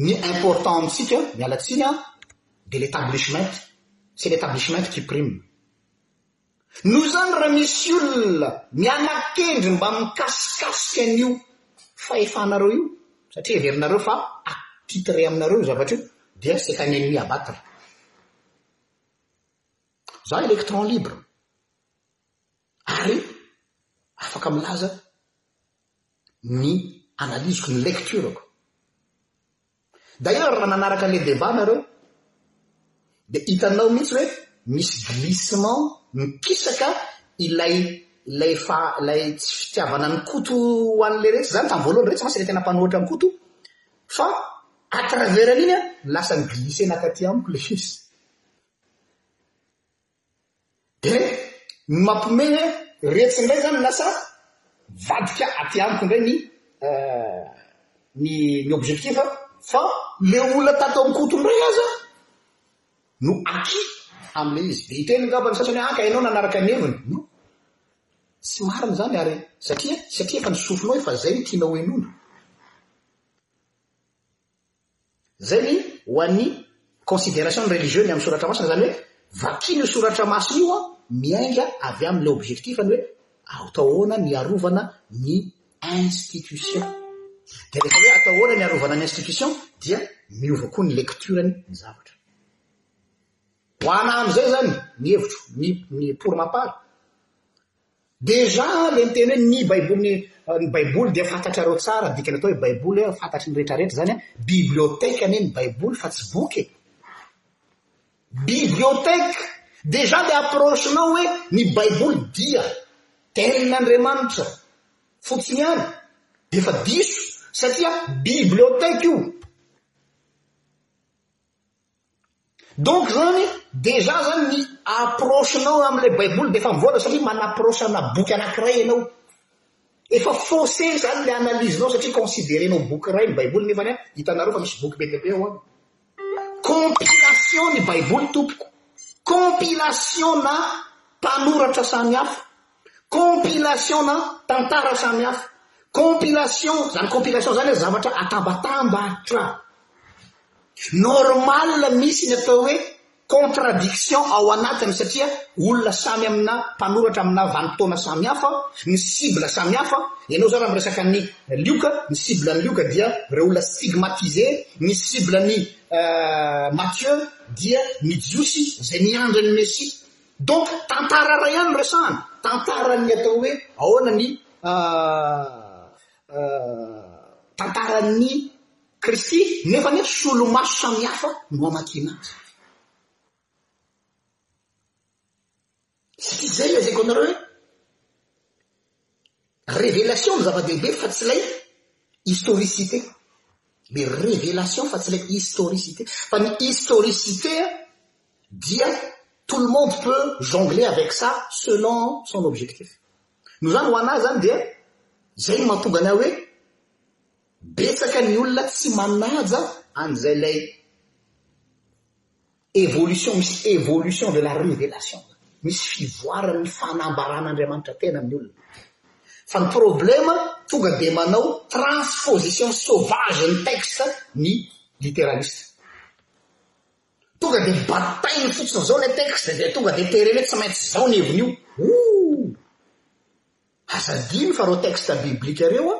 ny important amintsika, miala tsiny an, dia le tablishment, c'est le tablishment qui prime. Noho izany raha misy olona miana-kendry mba mikasikasika an'io fahefanareo io, satria heverinareo fa attitré aminareo io zavatra io, dia c'est un ennemi à battre. Za electron libre ary afaka milaza ny analyse-ko, ny lecture-ko. D'ailleurs raha nanaraka le debat nareo de hitanao mihitsy hoe misy glissement mikisaka ilay ilay fa ilay tsy fitiavana an'i Koto ho an'le rehetra zany tamin'ny voalohany, retsy mantsy le tena mpanohitra an'i Koto fa à travers an'iny an, lasa ni-glisser nakaty amiko le izy. Dia ny mampiomehy hoe retsy indray izany ny asa, mivadika aty amiko indray ny ny ny objectif fa ilay olona tato amin'ny Koto indray aza no acquis amin'ilay izy. Dia hiteny angamba ny sasany hoe ah ka ianao nanaraka ny heviny. Non, tsy marina izany ary satria satria efa ny sofinao efa izay no tianao henoina. Izay ny ho an'ny considération-n'ny religieux ny amin'ny Soratra Masina, izany hoe vakina io Soratra Masina io miainga avy amin'ilay objectif-ny hoe atao ahoana ny hiarovana ny institution. Dia rehefa hoe atao ahoana ny hiarovana ny institution dia miova koa ny lecture-ny ny zavatra. Ho anà amin'izay izany ny hevitro, ny, ny pour ma part, Déjà le miteny hoe ny baiboly ny baiboly dia fantatrareo tsara dikany atao hoe baiboly hoe fantatry ny rehetra rehetra zany hoe bibliothèque anie ny baiboly fa tsy boky e. Bibliothèque déjà le approche nao hoe ny baiboly dia tenin'Andriamanitra fotsiny ihany defa diso satria bibliothèque io. Donc zany déjà zany ny approche nao amle baiboly de efa mivoatra satria manapproche ana boky anakiray enao efa fausse zany le analyse nao satria considere nao boky iray ny baiboly nefany a hitanareo fa misy boky be dia be ao an compilation ny baiboly tompoko compilation na mpanoratra samy hafa Compilation-na tantara samihafa. Compilation, zany compilation zany hoe zavatra atambatambatra. Normal misy ny atao hoe contradiction ao anatiny satria olona samy amina mpanoratra amina vanim-potoana samihafa, ny cible samihafa, ianao zao raha miresaka an'i Lioka, ny cible an'i Lioka dia ireo olona stigmatisé, ny cible an'i Mathieu dia ny jiosy izay niandry an'i Mesia. Donc tantara iray ihany no resahana, tantaran'ny atao hoe ahoana ny tantaran'ny Kristy nefa anie solomaso samihafa no amakiana azy. Satria izay lazaiko anareo hoe. Révélation no zava-dehibe fa tsy ilay historicité. Ny révélation fa tsy ilay historicité. Fa ny historicité dia tout le monde peut jongler avec ça selon son objectif. Noho izany ho an'ahy izany dia izay no mahatonga an'ahy hoe betsaka ny olona tsy manaja an'izay ilay Evolution, misy evolution de la révélation, misy fivoaran'ny fanambaran'Andriamanitra tena amin'ny olona. Fa ny problème tonga dia manao transposition sauvage ny texte ny littéraliste. Tonga dia batainy fotsiny izao ilay texte dia tonga dia tereny hoe tsy maintsy izao ny heviny io. Ouh! Aza adino fa reo texte biblique reo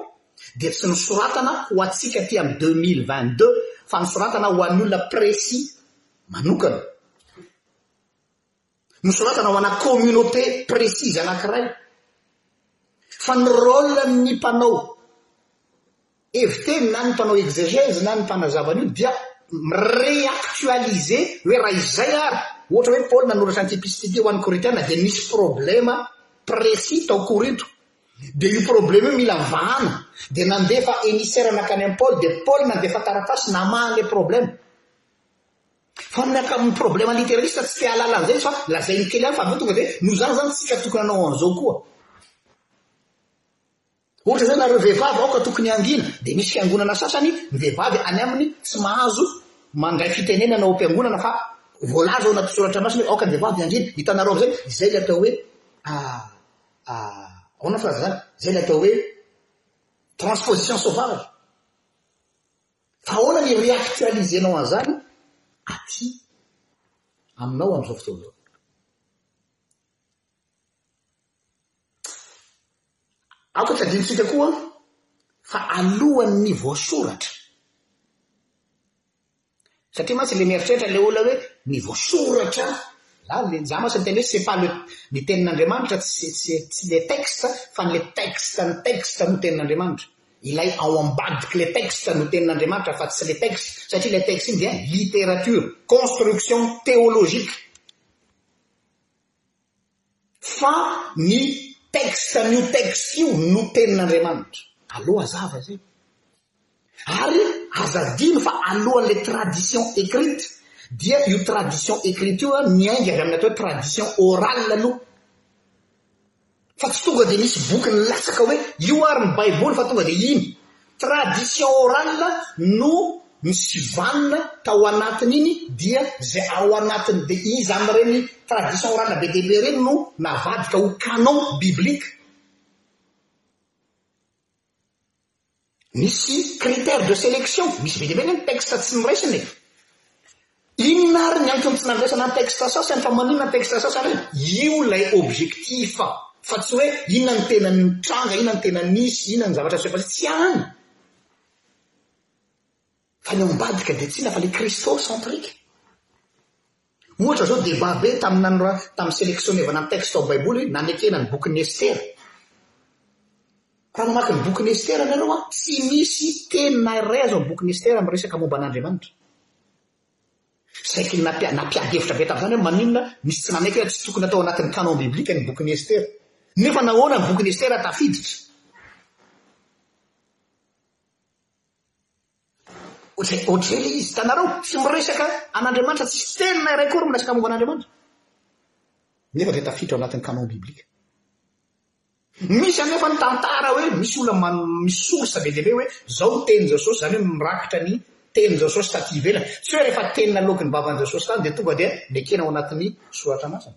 dia tsy nosoratana ho antsika aty am deux mille vingt deux fa nosoratana ho an'ny olona précis manokana. Nosoratana ho ana communauté précise anankiray. Fa ny rôle n'ny mpanao heviteny na ny mpanao exegèse na ny mpanazava an'io dia mi-reactualiser hoe raha izay ary, ohatra hoe Paoly nanoratra an'ity episty ity ho an'ny Korintiana dia nisy problema précis tao Korinto, dia io problema io mila vahana, dia nandefa émissaire nankany amin'i Paoly, dia Paoly nandefa taratasy namaha an'ilay problema. Fa ny ankapon'ny problema literaliste tsy te hahalala an'izay izy fa lazainy kely ihany fa avy eo tonga dia noho izany izany tsika tokony hanao an'izao koa. Ohatra izao ianareo vehivavy aoka tokony hangina dia misy fiangonana sasany ny vehivavy any aminy tsy mahazo mandray fitenenana ao am-piangonana fa voalaza ao anaty soratra masina hoe aoka ny vehivavy hangina. Hitanareo amin'izay? Izay ilay atao hoe ahoana ny firazana izany? Izay ilay atao hoe transposition sauvage. Fa ahoana ny réactualiser-nao an'izany aty aminao amin'izao fotoana izao? Aoka tsy adinontsika koa fa alohan' ny voasoratra. Satria mantsy ilay mieritreritra ilay olona hoe ny voasoratra, là le za mantsy miteny hoe c'est pas le ny tenin' Andriamanitra tsy tsy tsy le texte fa ny le texte ny texte no tenin' Andriamanitra. Ilay ao ambadiky le texte no tenin' Andriamanitra fa tsy le texte satria ilay texte iny dia littérature, construction théologique. Fa ny texte an'io texte io no tenin'Andriamanitra. Aleo hazava izay. Ary aza adino fa alohan'ilay tradition écrite dia io tradition écrite io miainga avy amin'ny atao hoe tradition orale aloha. Fa tsy tonga dia misy boky nilatsaka hoe io ary ny Baiboly fa tonga dia iny. Tradition orale no misivanina tao anatin'iny dia izay ao anatiny be iza amin'ireny tradition orale be dia be ireny no navadika ho canon biblique. Nisy critère de sélection, misy be dia be ny textes tsy noraisina e. Inona ary ny antony tsy nandraisana ny texte sasany fa maninona ny texte sasany any? Io ilay objectif fa tsy hoe inona no tena nitranga, inona no tena nisy, inona no zavatra niseho fa tsy tsy any fa ny ao ambadika dia tsy inona fa ilay christo centrique. Ohatra izao débat be tamin'ny nanora tamin'ny seleksionevana ny texte ao baiboly hoe nanekena ny bokin'ny Estera. Raha mamaky ny bokin'i Estera ianareo an, tsy misy teny na iray aza ao amin'ny bokin'i Estera miresaka momba an'Andriamanitra. Saiky nampi, nampiady hevitra be tamin'izany aho, maninona misy tsy nanaiky hoe tsy tokony atao anatin'ny canon biblique ny bokin'i Estera. Nefa nahoana ny bokin'i Estera tafiditra? Ohatry ohatry izay le izy. Hitanareo, tsy miresaka an'Andriamanitra, tsy misy teny na iray akory miresaka momba an'Andriamanitra. Nefa dia tafiditra ao anatin'ny canon biblique. Misy anefa ny tantara hoe misy olona man, misy source be dia be hoe zao ny tenin'i Jesosy, izany hoe mirakitra ny tenin'i Jesosy taty ivelany. Tsy hoe rehefa teny naloaky ny vavan'i Jesosy tany dia tonga dia nekena ao anatin'ny soratra masina.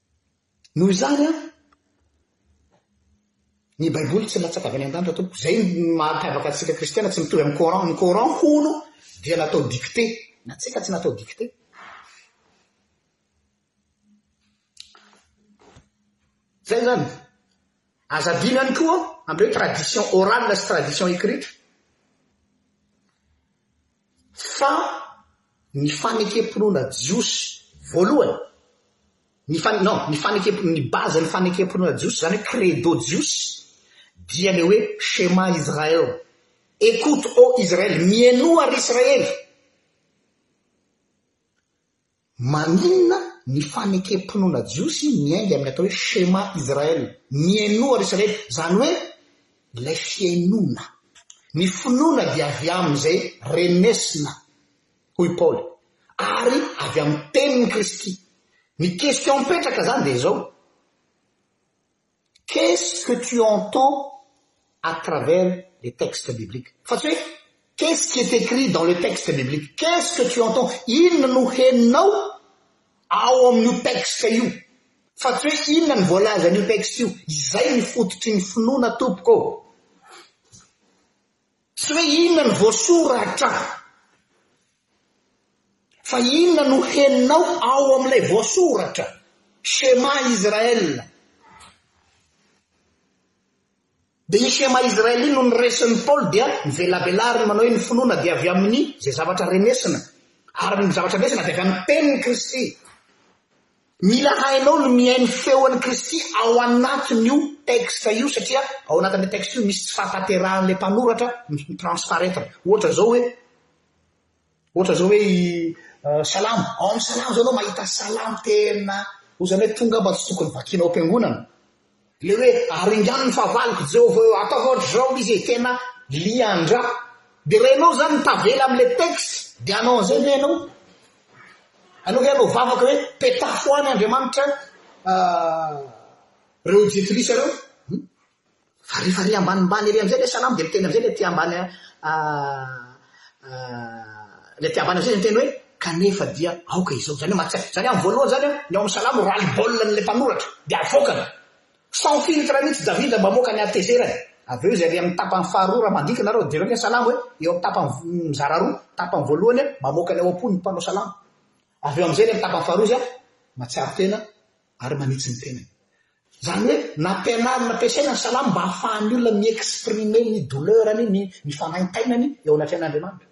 Noho izany an, ny Baiboly tsy latsaka avy any an-danitra tompoko. Izay ny maha-mpiavaka antsika kristiana, tsy mitovy amin'ny Coran. Ny Coran hono dia natao dictée, ny antsika tsy natao dictée. Zay izany. Aza adino ihany koa amin'ny hoe tradition orale sy tradition écrite. Fa ny fanekem-pinoana jiosy voalohany, ny fa, non, ny fanekem-pinoana, ny base ny fanekem-pinoana jiosy, izany hoe credo jiosy, dia ilay hoe Shema Israel, Écoute ô Israel, Mienoa ry Israely! Maninona ny fanekem-pinoana jiosy miainga amin'ny atao hoe Shema Israel, Mihainoa ry Israely, izany hoe ilay fihainoana? Ny finoana dia avy amin'izay renesina, hoy Paoly, ary avy amin'ny tenin'i Kristy. Ny question mipetraka izany dia izao. Qu'est-ce que tu entends à travers les textes bibliques? Fa tsy hoe Qu'est-ce qui est écrit dans les textes bibliques? Qu'est-ce que tu entends? Inona no henonao ao amin'io texte io? Fa tsy hoe Inona no voalazan'io texte io? Izay ny fototry ny finoana tompoko ô! Tsy hoe inona no voasor atra, fa inona no henonao ao amin'ilay voasoratra, Shema Israel. Dia iny Shema Israel iny no noresin'i Paoly dia novelabelariny manao hoe ny finoana dia avy amin'ny izay zavatra renesina, ary ny zavatra resina dia avy amin'ny tenin'i Kristy. Mila hainao ny mihaino feo an'i Kristy ao anatin'io texte io satria ao anatin'ilay texte io misy tsy fahatanterahan'ilay mpanoratra ny transparentany. Ohatra izao hoe ohatra izao hoe i Salamo, ao amin'ny Salamo izao ianao mahita Salamo tena ohatran'ny hoe tonga mba tsy tokony vakiana ao am-piangonana. Le hoe aringano ny fahavaloko Jehovah eo ataovy ohatr'izao izy e tena lian-dra de raha ianao zany tavela amle texte de anao an'izay ve ianao? Anao ve hanao vavaka hoe petaho any Andriamanitra reo jetilisa reo? Hum? Fa rehefa re ambanimbany ery am'izay le salamo de miteny am'izay le aty ambany Ilay mpihavana izay izay niteny hoe, Kanefa dia aoka izao. Izany hoe mahatsiaro. Izany amin'ny voalohany izany, ny ao amin'ny Salamo, rali-baolin'ilay mpanoratra, dia avoakany. Sans filtre mihitsy Davida mba hamoaka ny hatezerany. Avy eo izay re amin'ny tapany faharoa, raha mandika nareo, jereo ny Salamo e, eo amin'ny tapany mizara roa, tapany voalohany, mamoaka ny ao am-pony ny mpanao salamo. Avy eo amin'izay re amin'ny tapany faharoa izy, mahatsiaro tena, ary manitsy ny tenany. Izany hoe nampianarina nampiasaina ny salamo mba hahafahan'ny olona mi-exprimer ny douleur-ny, ny ny fanaintainany eo anatrehan'Andriamanitra.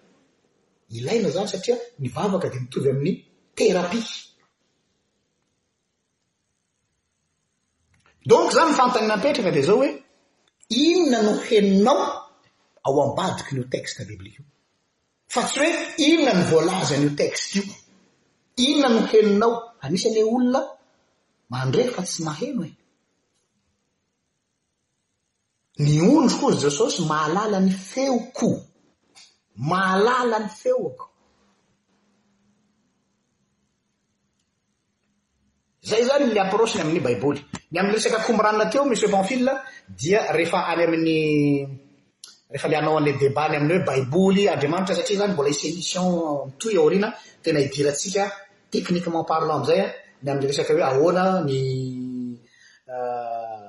Ilaina izany satria ny vavaka dia mitovy amin'ny thérapie. Donc izany ny fanontaniana mipetraka dia izao hoe inona no henonao ao ambadiky ny texte biblique io? Fa tsy hoe inona no voalaza an'io texte io. Inona no henonao? Fa misy anie olona mandre fa tsy maheno e. Ny ondriko hozy Jesosy mahalala ny feoko. Mahalala ny feoko. Zay zany ny approche ny amin'ny baiboly. Ny amin'ny resaka Qumran teo Monsieur Pamphile dia rehefa any amin'ny rehefa le hanao an'le débat ny amin'ny hoe baiboly Andriamanitra satria zany mbola hisy émission mitohy aoriana tena hidirantsika techniquement parlant amizay ny amin'ny resaka hoe ahoana ny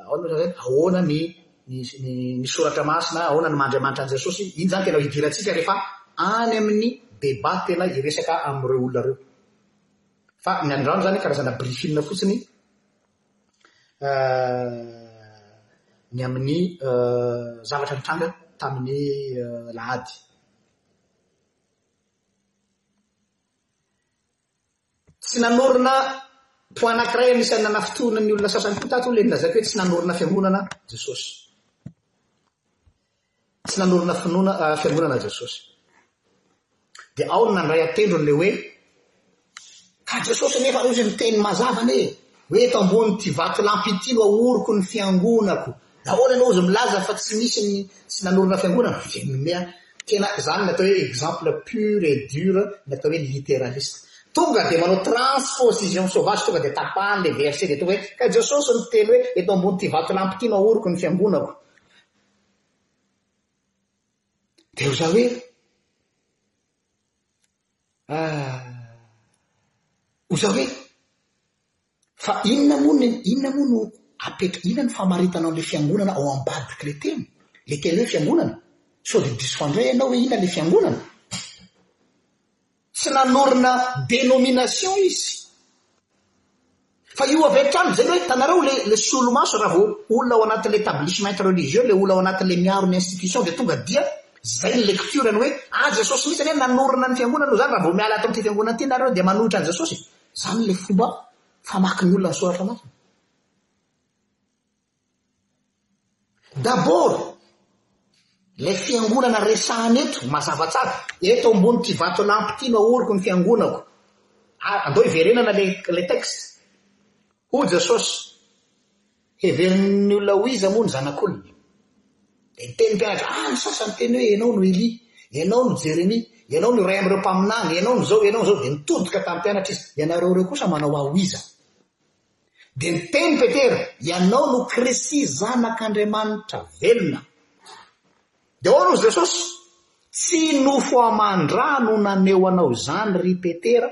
ahoana moa zany ahoana ny ny ny soratra masina ahoana ny maha Andriamanitra an'i Jesosy iny zany tena hidirantsika rehefa any amin'ny débat tena hiresaka amin'ireo olona ireo. Fa ny andrano zany karazana briefing fotsiny ny amin'ny zavatra nitranga tamin'ny lahady. Tsy nanorina point anankiray anisan'ny nanafintohina ny olona sasany koa tato ilay nolazaiko hoe tsy nanorina fiangonana Jesosy. Tsy nanorina finoana, fiangonana Jesosy. Dia ao no nandray an-tendrony le hoe, ka Jesosy anefa aloha izy niteny mazava anie e! hoe eto ambonin'ity vatolampy ity no ahoriko ny fiangonako. Nahoana ianao ozy milaza fa tsy misy ny tsy nanorina fiangonana? Dia nomea tena izany ny atao hoe exemple pur et dur ny atao hoe literaliste. Tonga dia manao transposition sauvage, tonga dia tapahany le verset dia tonga hoe, ka Jesosy niteny hoe eto ambonin'ity vatolampy ity no ahoriko ny fiangonako. Dia hoy za hoe, ah, hoy za hoe, fa inona moa ny, inona moa no apetra, inona ny famaritana an'ilay fiangonana ao ambadik'ilay teny? Ilay teny hoe fiangonana? Sao dia diso fandray ianao hoe inona ilay fiangonana? Tsy nanorina dénomination izy. Fa io avy hatrany dia izay hoe hitanareo ilay ilay solomaso raha vao olona ao anatin'ilay etablissement religieux, ilay olona ao anatin'ilay miaro ny institution dia tonga dia izay ny lecture-ny hoe ah Jesosy mihitsy anie nanorina ny fiangonana noho izany raha vao miala ato amin'ity fiangonana ity nareo dia manohitra an'i Jesosy e! Izany ilay fomba famakin'ny olona ny soratra masina. D'abord, ilay fiangonana resahana eto, mazava tsara, eto ambon'ity vatolampy ity no ahoriko ny fiangonako. Andao hiverenana ilay texte. Hoy Jesosy, heverin'ny olona ho iza moa ny zanak'olona? Dia niteny ny mpianatra, ah ny sasany teny hoe ianao no Elia, ianao no Jeremia, ianao no iray amin'ireo mpaminany, ianao no izao, ianao no izao, dia nitodika tamin'ny mpianatra izy, ianareo ireo kosa manao ahy ho iza? Dia niteny Petera, Ianao no Kristy Zanak'Andriamanitra velona. Dia hoy Jesosy, Tsy nofo aman-dra no naneho anao izany, ry Petera,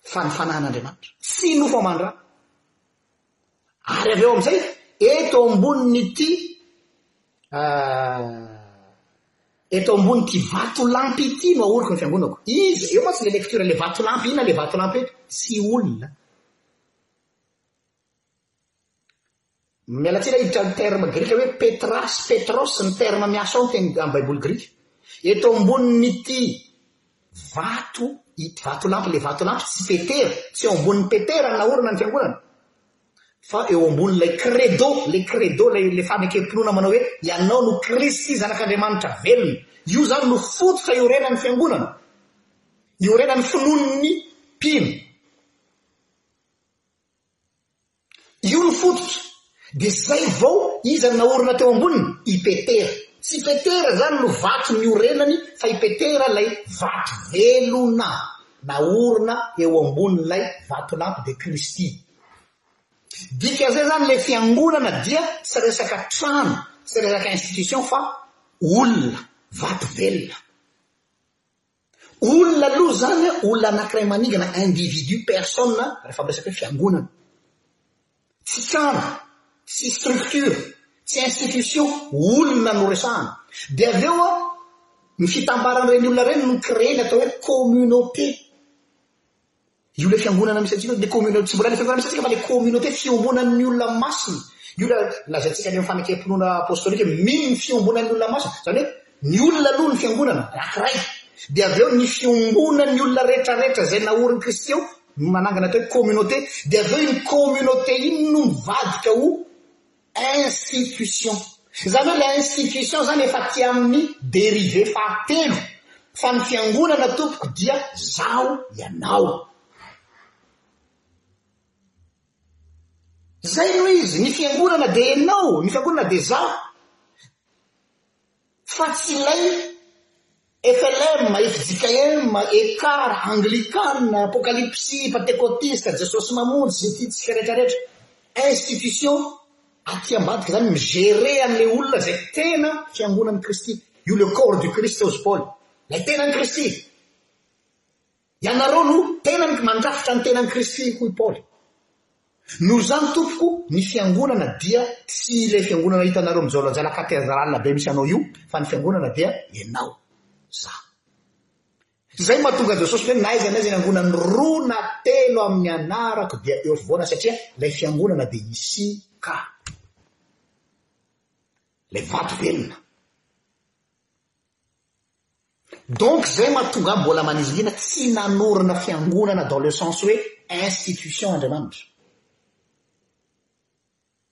fa ny Fanahin'Andriamanitra. Tsy nofo aman-dra. Ary avy eo amin'izay, eto ambonin'ity eto ambonin'ity vatolampy ity no ahoriko ny fiangonako. Iza? Eo mantsy ilay lecture, ilay vatolampy, inona ilay vatolampy eto? Tsy olona. Miala tsiny hiditra ny terme grika hoe Petra sy Petros ny terme miasa ao ny teny amin'ny Baiboly grika. Eto ambonin'ity Vato it vatolampy le vatolampy tsy petera tsy eo ambonin'ny petera ny naorina ny fiangonana fa eo ambonin'ilay credo le credo ilay le fanekem-pinoana manao hoe ianao no kristy zanak'andriamanitra velona io zany no fototra iorenan'ny fiangonana iorenan'ny finoan'ny mpino Io no fototra. Dia izay vao iza no naorina teo amboniny? I Petera. Tsy i Petera izany no vato niorenany fa i Petera ilay vato velona naorina eo ambonin'ilay vatolampy dia Kristy. Dikan'izay izany ilay fiangonana dia tsy resaka trano, tsy resaka institution fa olona, vato velona. Olona aloha izany an, olona anankiray maningana, individu, personne an, rehefa miresaka hoe fiangonana. Tsy trano, tsy structure, tsy institution, olona no resahana. Dia avy eo an, ny fitambaran'ireny olona ireny no ni-créer ny atao hoe communauté. Io ilay fiangonana misy antsika io, ilay communauté, tsy mbola ilay fiangonana misy antsika fa ilay communauté, fiombonan'ny olona masina. Io ilay lazaintsika any amin'ny fanekempinoana apostolika hoe mino ny fiombonan'ny olona masina. Izany hoe ny olona aloha ny fiangonana, anankiray. Dia avy eo ny fiombonan'ny olona rehetrarehetra izay naorin'i Kristy eo no nanangana atao hoe communauté. Dia avy eo iny communauté iny no mivadika ho Institution. Izany hoe ilay institution izany efa aty amin'ny dérivé fahatelo, fa ny fiangonana tompoko dia izaho ianao. Izay no izy, ny fiangonana dia ianao, ny fiangonana dia izaho. Fa tsy ilay FLM, fjkm, Ekar, Anglican, Apokalipsy, Pantekotista, Jesosy Mamonjy, sy ity tsika rehetra rehetra. Institution aty ambadika izany mi-gerer an'ilay olona izay tena fiangonan'i Kristy. Io le corps du Christ hozy Paoly. Ilay tenan'i Kristy. Ianareo no tenany mandrafitra ny tenan'i Kristy hoy Paoly. Noho izany tompoko ny fiangonana dia tsy ilay fiangonana hitanareo mijaolajala katedrala be misy anao io fa ny fiangonana dia ianao, izaho. Izay no mahatonga an'i Jesosy hoe na aiza na aiza ny angonany roa na telo amin'ny anarako dia eo afovoany aho satria ilay fiangonana dia isika. Ilay vato velona. Donc zay mahatonga ahy mbola manizingina tsy nanorina fiangonana dans le sens hoe institution Andriamanitra.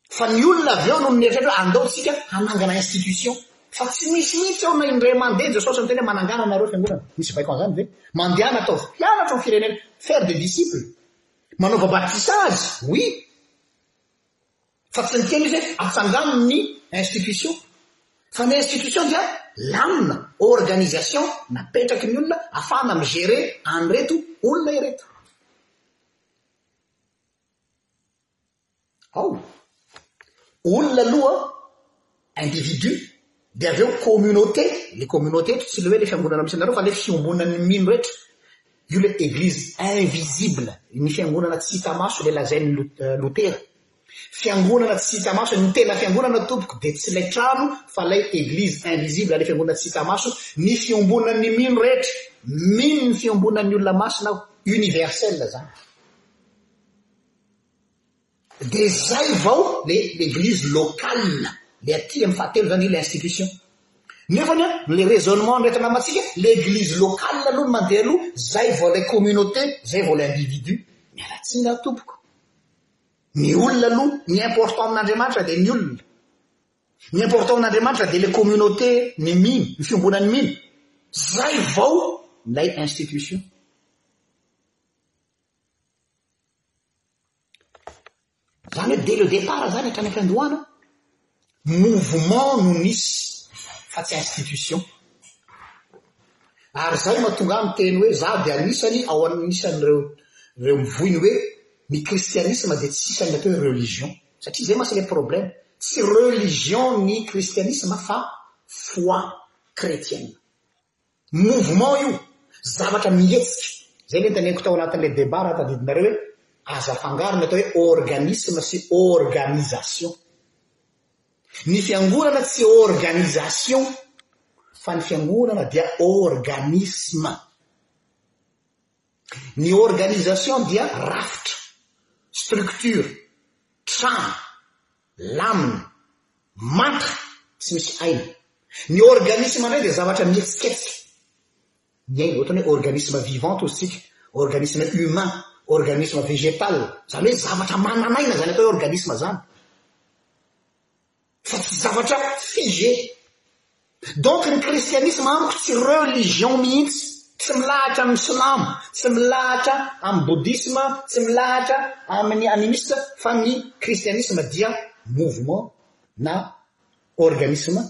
Fa ny olona avy eo no nieritreritra hoe andao tsika hanangana institution. Fa tsy misy mihitsy ao na indray mandeha Jesosy miteny hoe manangana nareo fiangonana. Misy baiko an'izany ve? Mandehana ataovy mpianatro ny firenena, faire des disciples. Manaova batisa azy, oui. Fa tsy nikely izy hoe atsangano ny institution. Fa ny institution dia lamina, organisation napetraky ny olona afahana mi-gerer an'ireto olona ireto. Ao. Olona aloha individu dia avy eo communauté, le communauté eto tsy le hoe le fiangonana misy anareo fa le fiombonan'ny mino rehetra, io le eglise invisible, ny fiangonana tsy hita maso le lazain'i Lotera, fiangonana tsy hita maso, ny tena fiangonana tompoko dia tsy lay trano fa lay eglise invisible, le fiangonana tsy hita maso, ny fiombonan'ny mino rehetra, mino ny fiombonan'ny olona masina aho, universel zany. De zay vao le l'église locale le aty am fahatelo zany io le institution. Nefany an le raisonnement andreto namantsika l'église locale aloha no mandeha aloha zay vao le communauté zay vao le individu. Miala tsiny aho tompoko. Ny olona aloha ny important amin'Andriamanitra de ny olona. Ny important amin'Andriamanitra de le communauté ny mino ny fiombonan'ny mino zay vao lay institution. Zany hoe dès le départ zany hatrany am-piandohana mouvement no nisy fa tsy institution. Ary zay mahatonga ahy miteny hoe za dia anisany ao anisan'ireo reo mivoy ny hoe ny kristianisma dia tsy isan'ny atao hoe religion satria zay mantsy ilay problème, tsy religion ny kristianisma fa foi chretienne. Mouvement io, zavatra mihetsika. Izay ilay noteneniko tao anatin'ilay débat raha tadidinareo hoe aza afangaro ny atao hoe organisme sy organisation. Ny fiangonana tsy organisation fa ny fiangonana dia organisme. Ny organisation dia rafitra, structure, trano, Lamina, manta, tsy misy aina. Ny organisme indray dia zavatra mihetsiketsika ny aina, ohatran'ny hoe organisme vivante hozy tsika, organisme humain, organisme végétal, izany hoe zavatra manan'aina izany atao hoe organisme izany fa tsy zavatra figé. Donc ny kristianisma amiko tsy religion mihitsy, tsy milahatra amin'ny silamo, tsy milahatra amin'ny bodisma, tsy milahatra amin'ny animiste fa ny kristianisma dia mouvement na organisme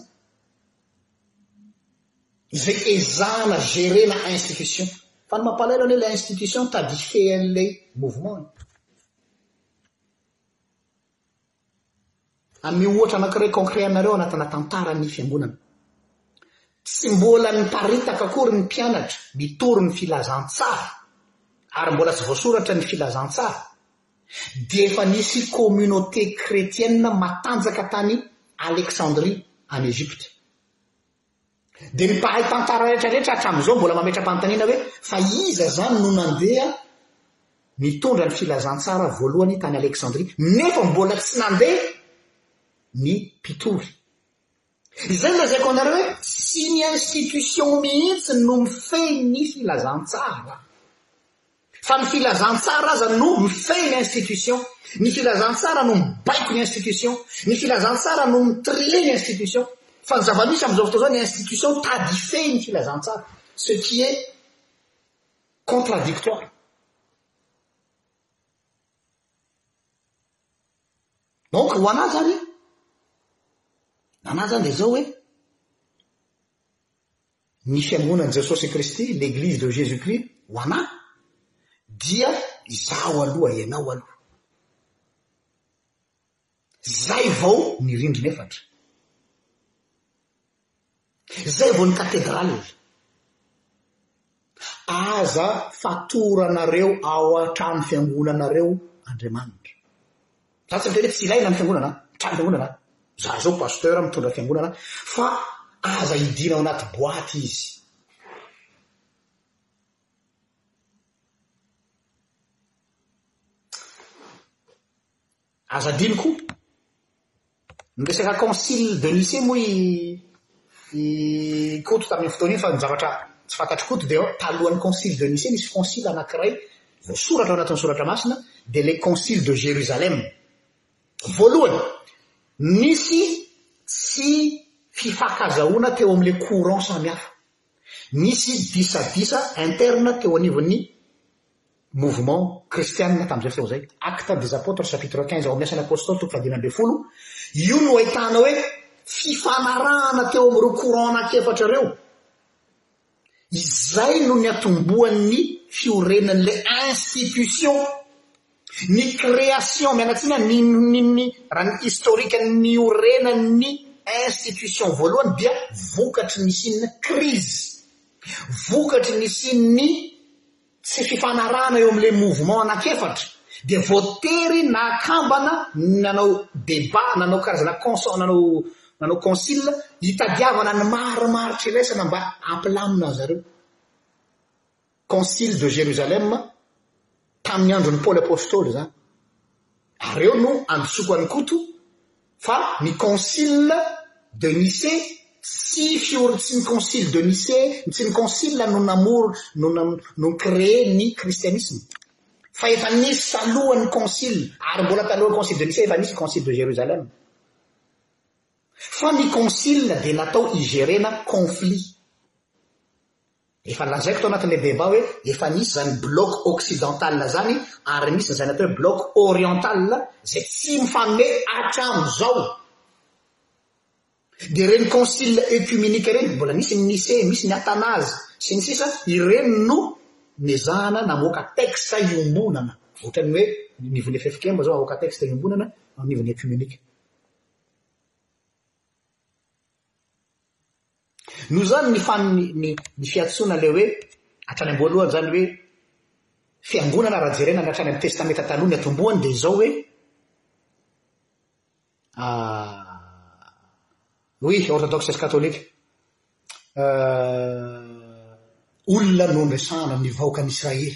izay ezahana gerena institution, fa ny mampalahelo anie ilay institution tadifien'ilay mouvement e. Hanome ohatra anankiray concret anareo anatina tantaran'ny fiangonana. Tsy mbola niparitaka akory ny mpianatra mitory ny filazantsara ary mbola tsy voasoratra ny filazantsara dia efa nisy communauté chrétienne matanjaka tany Alexandrie any Egypte. Dia ny mpahay tantara rehetra rehetra hatramin'izao mbola mametra-panontaniana hoe fa iza izany no nandeha nitondra ny filazantsara voalohany tany Aleksandria nefa mbola tsy nandeha ny mpitory. Izay no lazaiko anareo hoe tsy ny institution mihitsy no mifehy ny filazantsara. Fa ny filazantsara aza no mifehy ny institution, ny filazantsara no mibaiko ny institution, ny filazantsara no mi-trier ny institution. Fa ny zava-misy amin'izao fotoana izao, ny institution tady hifehy ny filazantsara, ce qui est contradictoire. Donc ho anà izany, ny anà izany dia izao hoe, Ny Fiangonan'i Jesosy Kristy, L'Eglise de Jésus-Christ, ho an'ahy, dia izaho aloha, ianao aloha. Izay vao ny rindrina efatra. Izay vao ny katedraly. Aza fatoranareo ao an-trano fiangonanareo Andriamanitra. Za tsy miteny hoe tsy ilaina ny fiangonana an, trano fiangonana an, za zao pasteur mitondra fiangonana fa aza hidiana ao anaty boaty izy. Aza adino koa. Ny resaka concile de Nicée moa i i Koto tamin'iny fotoana iny fa ny zavatra tsy fantatr'i Koto dia talohan'ny concile de Nicée nisy concile anankiray voasoratra ao anatin'ny soratra masina dia ilay concile de Jérusalem voalohany nisy tsy fifankazahoana teo amin'ilay courant samihafa nisy disadisa interne teo anivon'ny mouvement kristianina tamin'izay fotoana izay, Actes des Apôtres chapitre quinze, ao amin'ny Asan'ny Apôstôly toko fahadimy ambin'ny folo, io no ahitana hoe fifanarahana teo amin'ireo courant anankiefatra ireo. Izay no niatombohan'ny fiorenan'ilay institution, ny création, miala tsiny an, ny, ny, ny, raha ny historique niorenan'ny institution voalohany dia vokatry ny nisian'ny crise, vokatry ny nisian'ny tsy fifanarahana eo amin'ilay mouvement anankiefatra dia voatery nakambana ny nanao débat, nanao karazana conson, nanao nanao concile hitadiavana ny marimaritra iraisana mba hampilamina an-dry zareo. Concile de Jérusalem tamin'ny andron'i Paoly Apostoly izany. Ary eo no androsoako an'i Koto Fa ny concile de Nicée sy fior sy ny concile de Nicée sy ny concile no namory no no ni-créer ny kristianisma. Fa efa nisy talohan'ny concile ary mbola talohan'ny concile de Nicée efa nisy ny concile de Jérusalem. Fa ny concile dia natao higerena conflit. Efa lazaiko tao anatin'ilay débat hoe efa nisy izany bloc occidental izany ary misy izay natao hoe bloc oriental izay tsy mifanome hatramin'izao. Dia ireny concile œcuménique ireny, mbola misy ny Nicée, misy ny Athanase, sy ny sisa, ireny no nezahana namoaka texte iombonana, ohatran'ny hoe ny anivon'ny ffkm izao aoka texte iombonana ao anivon'ny œcuménique. Noho izany ny fan ny ny fiantsoana ilay hoe hatrany am-boalohany izany hoe fiangonana raha jerena ny hatrany amin'ny Testamenta Taloha ny atombohany dia izao hoe oui orthodoxe sy katolika olona no niresahana ny vahoakan'i Israely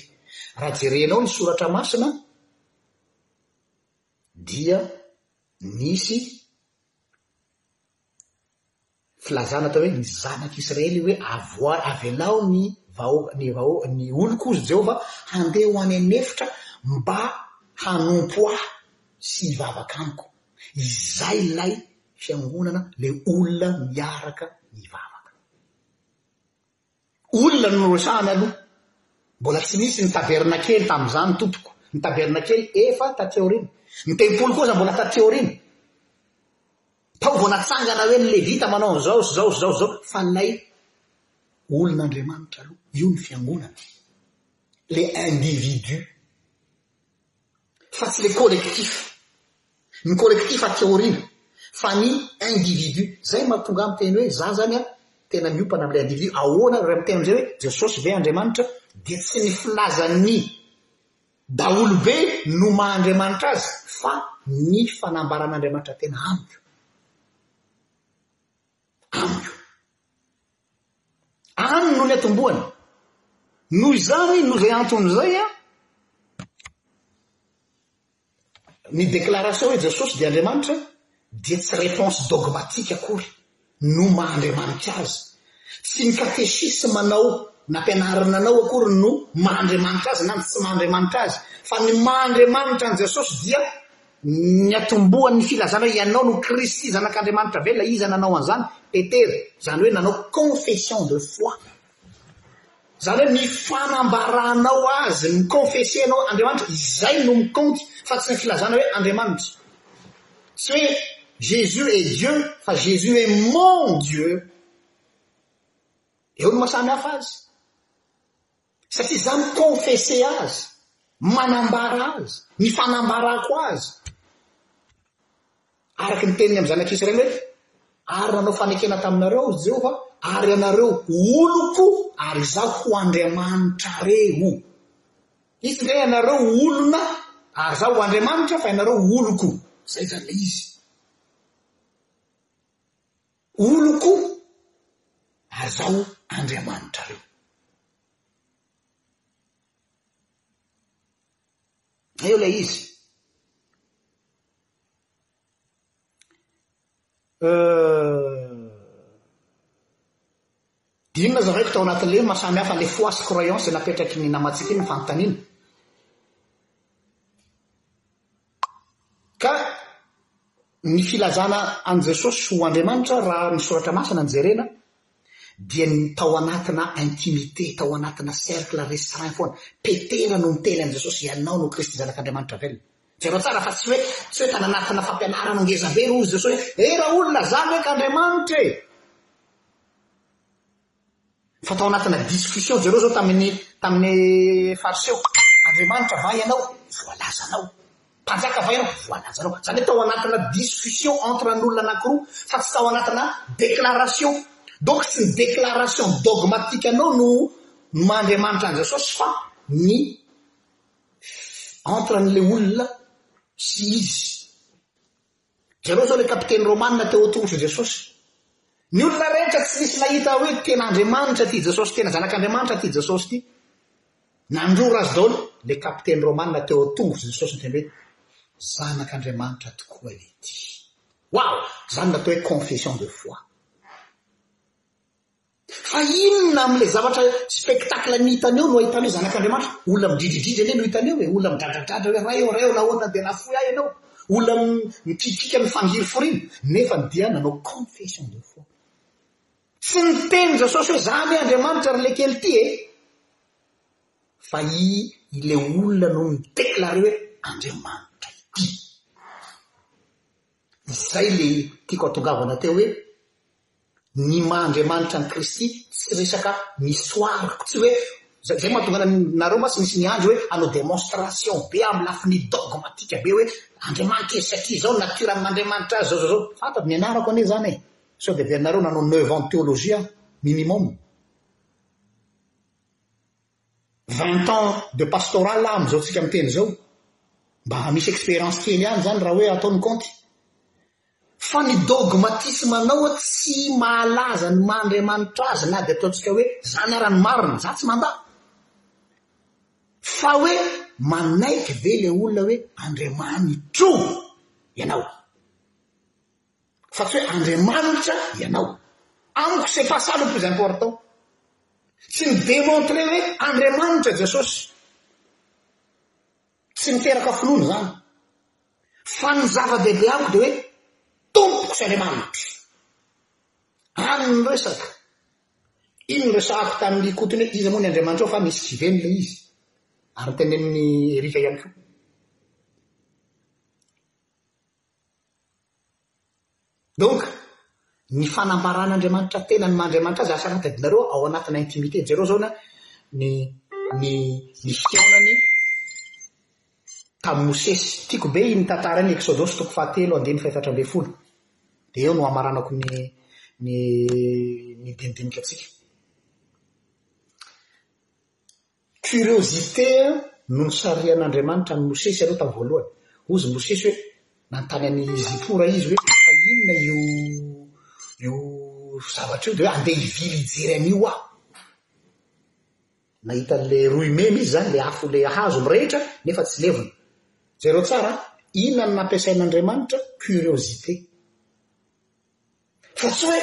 raha jerenao ny soratra masina dia nisy Filazana atao hoe ny Zanak'i Israely hoe avoa, avelao ny vahoaka, ny vahoaka, ny oloko, hozy Jehovah, handeha ho any an'efitra mba hanompo ahy sy hivavaka amiko. Izay ilay fiangonana, ilay olona miaraka mivavaka. Olona no noresahana aloha. Mbola tsy nisy ny tabernakely tamin'izany tompoko. Ny tabernakely efa taty aoriana. Ny tempoly kosa mbola taty aoriana. Tao vao natsangana hoe ny Levita manao an'izao sy izao sy izao sy izao. Fa ilay olon'Andriamanitra aloha. Io ny fiangonana. Ilay individu. fa tsy le collectif, ny collectif aty aoriana fa ny individu, zay no mahatonga ahy miteny hoe za zany an tena miompana amin'ilay individu, ahoana raha miteny amin'izay hoe Jesosy ve Andriamanitra dia tsy ny filazan'ny daholobe no maha Andriamanitra azy fa ny fanambaran'Andriamanitra tena amiko, amiko. Any no niatombohany. Noho izany, noho izay antony izay, ny déclaration hoe Jesosy dia Andriamanitra dia tsy réponse dogmatique akory no maha Andriamanitra Azy. Tsy ny catéchisme anao nampianarina anao akory no maha Andriamanitra Azy na ny tsy maha Andriamanitra Azy, fa ny maha Andriamanitra an'i Jesosy dia Niatombohan' ny filazana hoe Ianao no Kristy, Zanak' Andriamanitra velona. Iza nanao an' izany? Petera. Izany hoe nanao confession de foi. Izany hoe ny fanambaranao Azy, mi-confesser-nao Andriamanitra, izay no mikaonty, fa tsy ny filazana hoe Andriamanitra. Tsy hoe Jésus est Dieu, fa Jésus est mon Dieu. Eo no maha samy hafa Azy. Satria izaho mi-confesser Azy, manambara Azy, ny fanambarako Azy. Araka ny teniny amin'ny zanak'i Israely hoe, Ary nanao fanekena taminareo i Jehovah, ary ianareo ho oloko, ary izaho ho Andriamanitrareo. Izy indray, Ianareo ho olona, ary izaho ho Andriamanitra, fa ianareo ho oloko. Izay izany ilay izy. Oloko ary zaho Andriamanitrareo. Eo ilay izy. Euh. Inona zaraiko tao anaty le maha samy hafa le foi sy croyance napetraky ny namantsika iny ny fanontaniana. Ka ny filazana an'i Jesosy ho Andriamanitra raha ny Soratra Masina no jerena dia tao anatina intimité, tao anatina cercle restreint foana. Petera no niteny an'i Jesosy ianao no Kristy Zanak'Andriamanitra velona. Jereo tsara fa tsy hoe tsy hoe tananatina fampianarana ngezabe hoy Jesosy hoe, He raolona, za ve k'Andriamanitra e? Fa tao anatina discussion jereo zao tamin'ny tamin'ny fariseo, Andriamanitra va ianao? Voalaza anao. Mpanjaka va ianao? Voalaza anao. Zany hoe tao anatina discussion entre an'olona anankiroa fa tsy tao anatina déclaration. Donc tsy ny déclaration dogmatique anao no no maha Andriamanitra an'i Jesosy fa ny entre an'ilay olona sy izy. Jereo izao ilay kapiteny Romana teo an-tongotr'i Jesosy. Ny olona rehetra tsy nisy nahita hoe tena Andriamanitra ity Jesosy, tena Zanak'Andriamanitra ity Jesosy ity. Nandrora azy daholo ilay kapiteny Romana teo an-tongotr'i Jesosy niteny hoe Zanak'Andriamanitra tokoa ilay ity. Waouh! Izany no atao hoe confession de foi. Fa inona amin'ilay zavatra, spectacle ny hitanao eo no ahitanao zanak'Andriamanitra? Olona midridridridry anie no hitanao eo e, olona midradradradra hoe Ray ô, Ray ô, nahoana dia nahafoy ahy Ianao? Olona mikiakiaka ny fangiriforiana, nefa dia nanao confession de foi. Tsy niteny Jesosy hoe za anie Andriamanitra ry lekely ity e! Fa i, ilay olona no ni-declarer hoe Andriamanitra ity. Izay ilay tiako hatongavana teo hoe, Ny maha Andriamanitra an'i Kristy tsy resaka misoara, tsy hoe zay zay mahatonga an nareo mantsy misy miandry hoe hanao demonstration be amin'ny lafiny dogmatika be hoe Andriamanitra izy satria izao ny nature man'Andriamanitra azy zao zao zao fantatro nianarako anie zany e sao de averinareo nanao neuf ans de théologie aho minimum Vingt ans de pastoral amin zao tsika miteny zao mba misy experience kely ihany zany raha hoe atao ny kaonty. Fa ny dogmatisme anao tsy mahalaza ny maha Andriamanitra azy na dia ataontsika hoe zany ara ny marina, za tsy mandà. Fa hoe manaiky ve le olona hoe Andriamanitro ianao? Fa tsy hoe Andriamanitra ianao. Amiko c'est pas ça le plus important. Tsy mi-demontrer hoe Andriamanitra Jesosy. Tsy miteraka finoana izany. Fa ny zava-dehibe amiko dia hoe Tompoko sy Andriamanitra. Ary ny resaka, iny niresahako tamin'i Likoto iny hoe iza moa ny Andriamanitrao fa nisy kiveny ilay izy. Ary tenenin'i Erika ihany koa. Donc, ny fanambaran'Andriamanitra tena ny maha Andriamanitra Azy, asa anatadinareo ao anatina intimité, jereo zao na ny ny ny fihaonany tamin'i Mosesy. Tiako be iny tantara iny, Exodosy toko fahatelo andininy fahefatra ambin'ny folo. Dia eo no hamaranako ny ny ny dinidinika antsika. Curiosité no nisarihan' Andriamanitra an'i Mosesy aloha tamin'ny voalohany. Hozy i Mosesy hoe nanontany an'i Zipora izy hoe fa inona io io zavatra io dia hoe andeha hivily hijery an'io aho. Nahita an'ilay rohy memy izy izany, ilay afo ilay hazo mirehitra nefa tsy levona. Jereo tsara inona no nampiasain'Andriamanitra, curiosité. Fa tsy hoe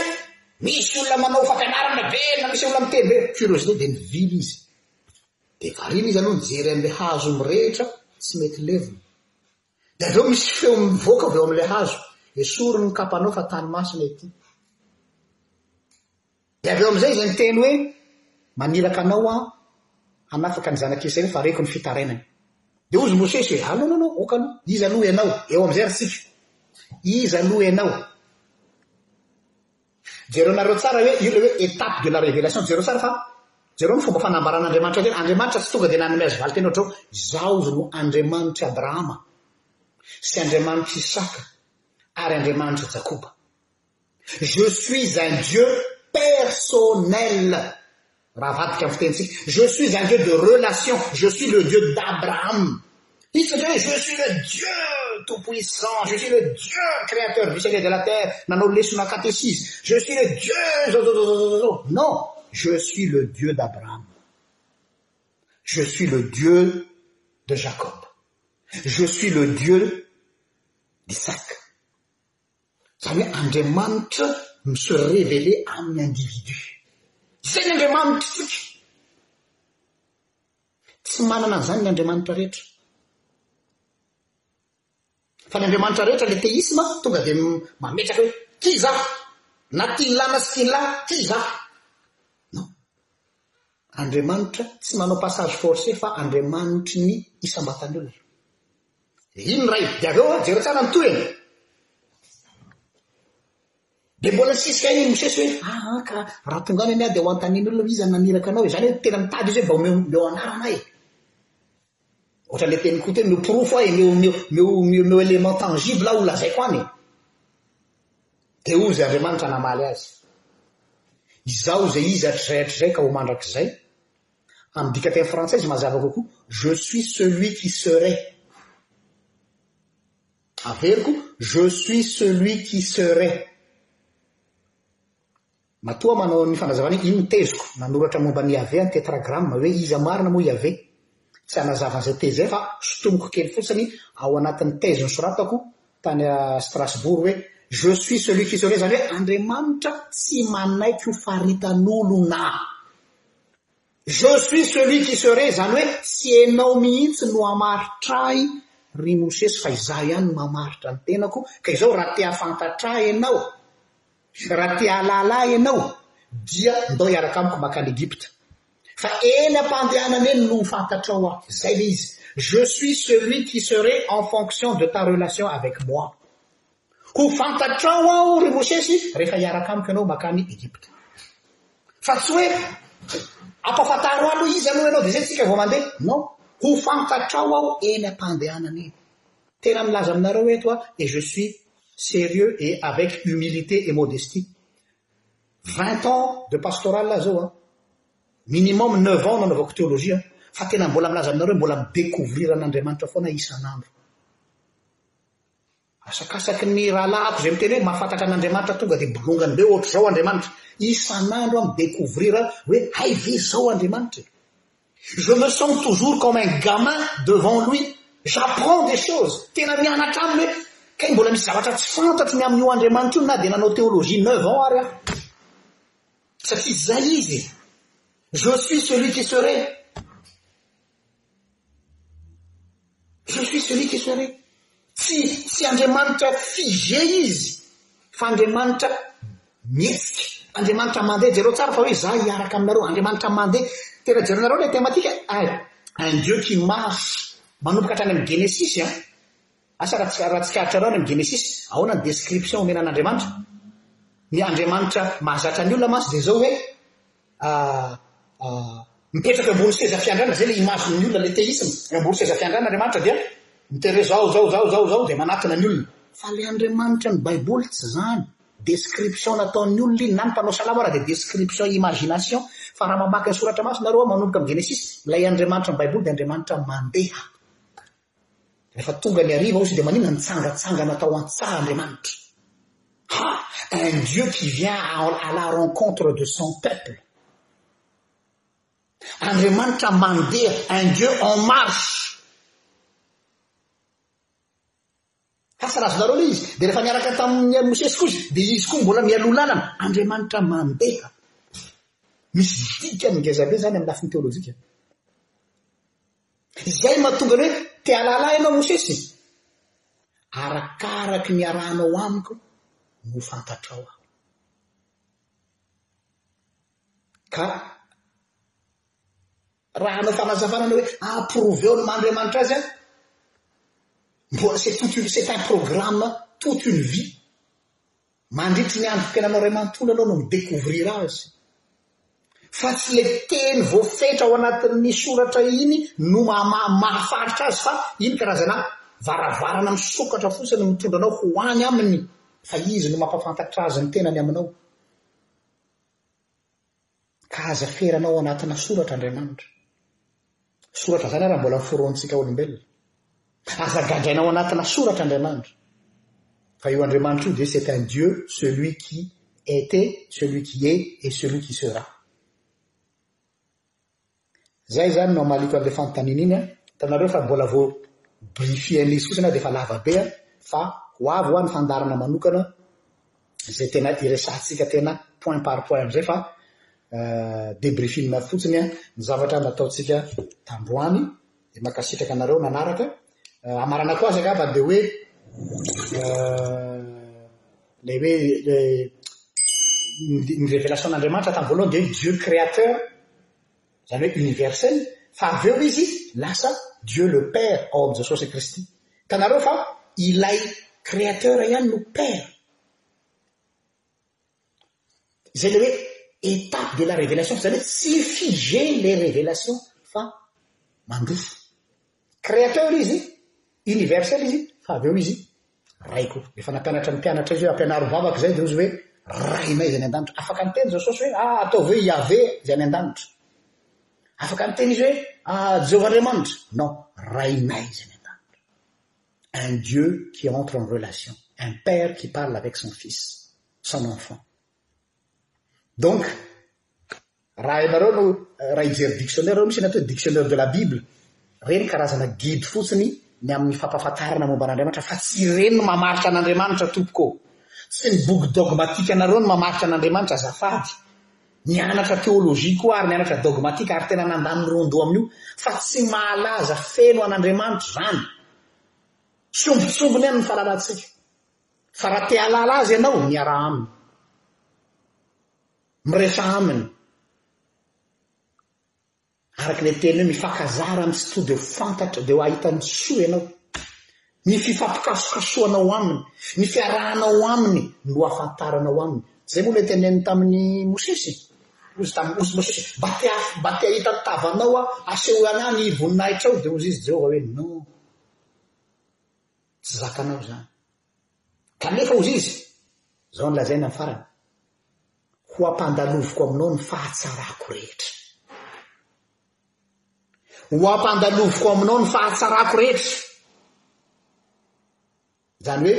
misy olona manao fampianarana be na misy olona miteny be, curiosité dia nivily izy. Dia variana izy aloha nijery an'ilay hazo mirehitra tsy mety levona. Dia avy eo misy feo mivoaka avy ao amin'ilay hazo, esory ny kapanao fa tany masina ity. Dia avy eo amin'izay izay niteny hoe, Maniraka anao aho hanafaka ny zanak'i Israely fa reko ny fitarainany. Dia hozy Mosesy hoe, Allo, allo, allo, ok aloha, iza aloha ianao? Eo amin'izay ry tsika. Iza aloha ianao? Jereonareo tsara hoe io ilay hoe étape de la révélation, jereo tsara fa jereo ny fomba fanambaran'Andriamanitra an-tena, Andriamanitra tsy tonga dia nanome azy valinteny ohatr'izao, Izaho hozy no Andriamanitr'i Abrahama sy Andriamanitr'i Isaka ary Andriamanitr'i Jakoba. Je suis un Dieu personnel raha avadika amin'ny fitenintsika. Je suis un Dieu de relation, je suis le Dieu d'Abraham. Izy tsy hoe je suis le Dieu tout puissant, je suis le Dieu créateur du ciel et de la terre, nanao lesona katesizy, je suis le Dieu zao zao zao zao zao. Non, je suis le Dieu d'Abraham. Je suis le Dieu de Jacob. Je suis le Dieu d'Isaac. Izany hoe Andriamanitra no se reveler amin'ny individu. Izay ny Andriamanitr'isika. Tsy manana an'izany ny Andriamanitra rehetra. Fa ny Andriamanitra rehetra le teisma tonga dia mametraka hoe ty izaho, na tian'lah na tsy tian'lah, ty izaho. Non. Andriamanitra tsy manao passage forcé fa Andriamanitry ny isam-batan'ny olona. Dia iny ny ray, dia avy eo jereo tsara ny tohiny. Dia mbola nisesika aina i Mosesy hoe aa ah, ka raha tonga any anie aho dia ho anontanian'ny olona hoe iza no naniraka anao e, izany hoe tena nitady izy hoe mba omeo anarana ahy e. Ohatran'ny le tenin'i Koto hoe omeo porofo aho e, omeo omeo omeo omeo omeo élément tangible aho holazaiko any e. Dia hoy izay Andriamanitra namaly azy, Izaho izay izy hatrizay hatrizay ka ho mandrakizay. Amin'ny dikanteny frantsay izy mazava kokoa, Je suis celui qui serai. Averiko, Je suis celui qui serai. Matoa manao ny fanazavana hoe ino teziko, nanoratra momba an'i Yaveh ny Tetragramme hoe iza marina moa Yaveh? Tsy hanazava an'izay tezy izay fa sotomiko kely fotsiny ao anatin'ny thèse nosoratako tany à Strasbourg hoe Je suis celui qui serait izany hoe Andriamanitra tsy manaiky ho faritan'olona. Je suis celui qui serai zany hoe tsy enao mihitsy no hamaritra ahy ry Mosesy fa izaho ihany no mamaritra ny tenako ka izao raha te hafantatra ahy enao raha te hahalala ahy enao dia ndao hiaraka amiko makany Egypta fa eny ampandehanana eny no ho fantatrao ahy zay le izy je suis celui qui serai en fonction de ta relation avec moi Ho fantatrao aho, ry Mosesy, rehefa hiaraka amiko ianao mankany Egypta. Fa tsy hoe, ampahafantaro ahy aloha izy aloha ianao dia izay isika vao mandeha. Non. Ho fantatrao aho eny am-pandehanana eny. Tena milaza aminareo eto aho, et je suis sérieux et avec humilité et modestie. Vingt ans de pastoral aho izao an. Minimum neuf ans nanaovako théologie an. Fa tena mbola milaza aminareo hoe mbola mi-découvrir an'Andriamanitra foana aho isan'andro. Asakasaky ny rahalahiko izay miteny hoe mahafantatra an'Andriamanitra tonga dia bolongany be ohatr'izao Andriamanitra. Isan'andro aho mi-decouvrir hoe hay ve izao Andriamanitra e! Je me sens toujours comme un gamin devant lui, j'apprends des choses, tena mianatra aminy hoe kay mbola misy zavatra tsy fantatro ny amin'io Andriamanitra io na dia nanao théologie neuf ans ary aho. Satria izay izy e! Je suis celui qui serai. Je suis celui qui serai. Tsy tsy Andriamanitra figé izy fa Andriamanitra mihetsika. Andriamanitra mandeha. Jereo tsara fa hoe izaho hiaraka aminareo. Andriamanitra mandeha. Tena jerenareo ilay thématique eh? Un Dieu qui marche. Manomboka hatrany amin'ny Genesisy an. Asa raha tsy raha tsikaritrareo any amin'ny Genesisy, ahoana ny description omena an'Andriamanitra? Ny Andriamanitra mahazatra ny olona mantsy dia izao hoe mipetraka eo ambony seza fiandrana zay le image ny olona le teisme eo ambony seza fiandrana Andriamanitra dia mitereo zao zao zao zao zao dia manatona ny olona fa le Andriamanitra ny baiboly tsy zany description nataon'ny olona iny na ny mpanao salamo ara dia description imagination fa raha mamaky ny soratra masina nareo manomboka amin'ny genesisy ilay Andriamanitra ny baiboly dia Andriamanitra mandeha Rehefa tonga ny hariva hozy dia maninona nitsangatsangana tao an-tsaha Andriamanitra? Ha! Un Dieu qui vient à la rencontre de son peuple. Andriamanitra mandeha, un Dieu en marche. Fa sazy nareo le izy de refa niaraka tamin ny Mosesy koa izy de izy koa mbola mialoha lalana, Andriamanitra mandeha. Misy dikany ngeza be zany am lafiny teolojika. Izay mahatonga ny hoe te alalà ianao Mosesy, arakaraky ny arahanao amiko no fantatrao aho. Ka. Raha hanao fanazavana ny hoe approuver-o ny maha Andriamanitra Azy aho, mbola c'est toute une, c'est un programme toute une vie. Mandritry ny androm-piainanao iray manontolo ianao no mi-decouvrir Azy. Fa tsy ilay teny voafetra ao anatin'ny soratra iny no maha mahafaritra Azy fa iny karazana varavarana misokatra fotsiny no mitondra anao ho any Aminy fa Izy no mampafantatra Azy ny tenany aminao. Ka aza ferana ao anatina soratra Andriamanitra. Soratra izany ary mbola noforonintsika olombelona. Aza gadraina ao anatina soratra Andriamanitra. Fa io Andriamanitra io dia c'est un Dieu, celui qui était, celui qui est et celui qui sera. Zay zany no amaliako anle fanontaniana iny an. Hitanareo fa mbola vo briefer an'izy fotsiny aho dia efa lava be an, fa ho avy hoa ny fandaharana manokana izay tena hiresahantsika tena point par point amin'izay fa debriefing fotsiny an ny zavatra nataontsika tandroany. Dia mankasitraka anareo nanaraka. Hamarana koa azy angamba dia hoe ilay hoe ny révélation n'Andriamanitra tamin'ny voalohany dia Dieu créateur izany hoe universel fa avy eo izy lasa Dieu le Père ao amin'i Jesosy Kristy. Hitanareo fa ilay créateur ihany no Père. Izay ilay hoe étape de la révélation, izany hoe tsy figé ilay révélation fa mandroso. Créateur izy, universel izy, fa avy eo izy Ray koa. Rehefa nampianatra ny mpianatra izy hoe ampianaro mivavaka izay dia hoy izy hoe Rainay izay any an-danitra. Afaka niteny izao sosy hoe ah ataovy hoe Yahvé izay any an-danitra. Afaka niteny izy hoe ah Jehovah Andriamanitra. Non, Rainay izay any an-danitra. un Dieu qui entre en relation, un père qui parle avec son fils, son enfant. Donc, raha ianareo no raha hijery dictionnaire ao misy ny atao hoe dictionnaire de la Bible, ireny karazana guide fotsiny ny amin'ny fampahafantarana momba an'Andriamanitra fa tsy ireny no mamaritra an'Andriamanitra tompoko ô! Tsy ny boky dogmatikanareo no mamaritra an'Andriamanitra azafady! Nianatra teolojia koa ary nianatra dogmatika ary tena nandany ny ron-doha amin'io fa tsy mahalaza feno an'Andriamanitra izany. Sombintsombiny any ny fahalalantsika. Fa raha te hahalala Azy ianao, miaraha Aminy. Miresaha Aminy. Araka ilay teny hoe mifankazara amin'ny tsy tody ho fantatra dia ho ahitany soa ianao. Ny fifampikasokasohanao aminy, ny fiarahanao aminy no hahafantaranao aminy. Izay moa ilay teneniny tamin'i Mosesy. Hoy izy tamin'i Mosesy, mba te, mba te hahita ny tavanao aho, asehoy ana aho ny voninahitrao. Dia hoy izy Jehovah hoe, non, tsy zakanao izany. Kanefa hozy izy, Izao no lazainy amin'ny farany, Ho ampandaloviko aminao ny fahatsarako rehetra. Ho ampandaloviko aminao ny fahatsarako rehetra. Izany hoe,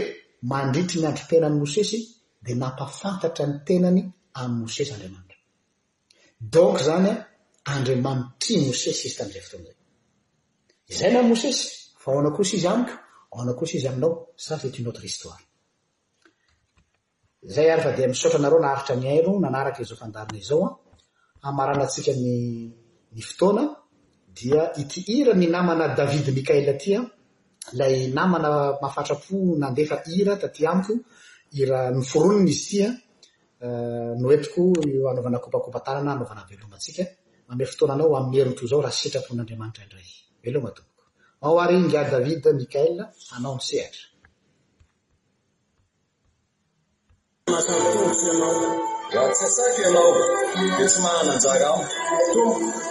mandritry ny androm-piainan'i Mosesy dia nampafantatra ny tenany amin'i Mosesy Andriamanitra. Donc zany Andriamanitr'i Mosesy izy tamin'izay fotoana izay. Izay na Mosesy, fa aona kosa izy amiko, aona kosa izy aminao, ça c'est une autre histoire. Zay ary fa dia misaotra anareo naharitra nihaino nanaraka izao fandaharana izao an! Hamaranantsika ny ny fotoana dia ity hira ny namana David Mickael ity an! Ilay namana mafatra-po nandefa hira taty amiko, hira noforoniny izy ity an! Noentiko io anaovana kopakopan-tanana anaovana veloma antsika. Manome fotoana anao amin'ny heriny toy izao raha sitrapon'Andriamanitra indray. Veloma tompoko. Ao ary Ingahy David Michael hanao ny sehatra. Mankany Tompo ianao. Raha tsy asaiko ianao dia tsy manan-jara amiko. Tompoko.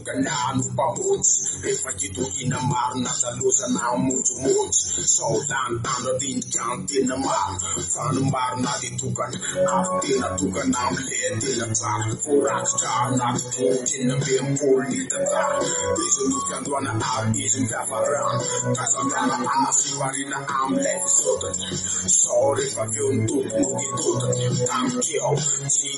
Lany mpamonjy rehefa kitokiana maro najalozana hamonjomonjy sao lany andro handinika ny tena marina fa ny marina dia tokana ary tena tokana amin'ilay tena tsara voarakitra ao anaty boky enina amby enimpolo ny tantara izy no fiandohana ary izy no fiafarana ka sao hiala-panafy sy variana amin'ilay fisaotana sao rehefa feo ny Tompo no hitotana tamin'ireo tsy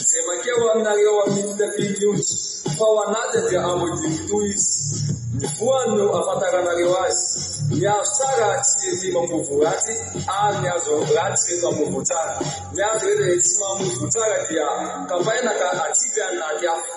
Izay makeo aminareo amin'ny fitafian'ny ondry, fa ao anatiny dia amboa dimy toa izy. Ny voany no ahafantaranareo azy. Mihazo tsara tsy ety mamoa voa ratsy, ary mihazo ratsy reto hamoa voa tsara. Ny azy reto dia tsy mamoa voa tsara dia kapaina ka atsipy any anaty afo.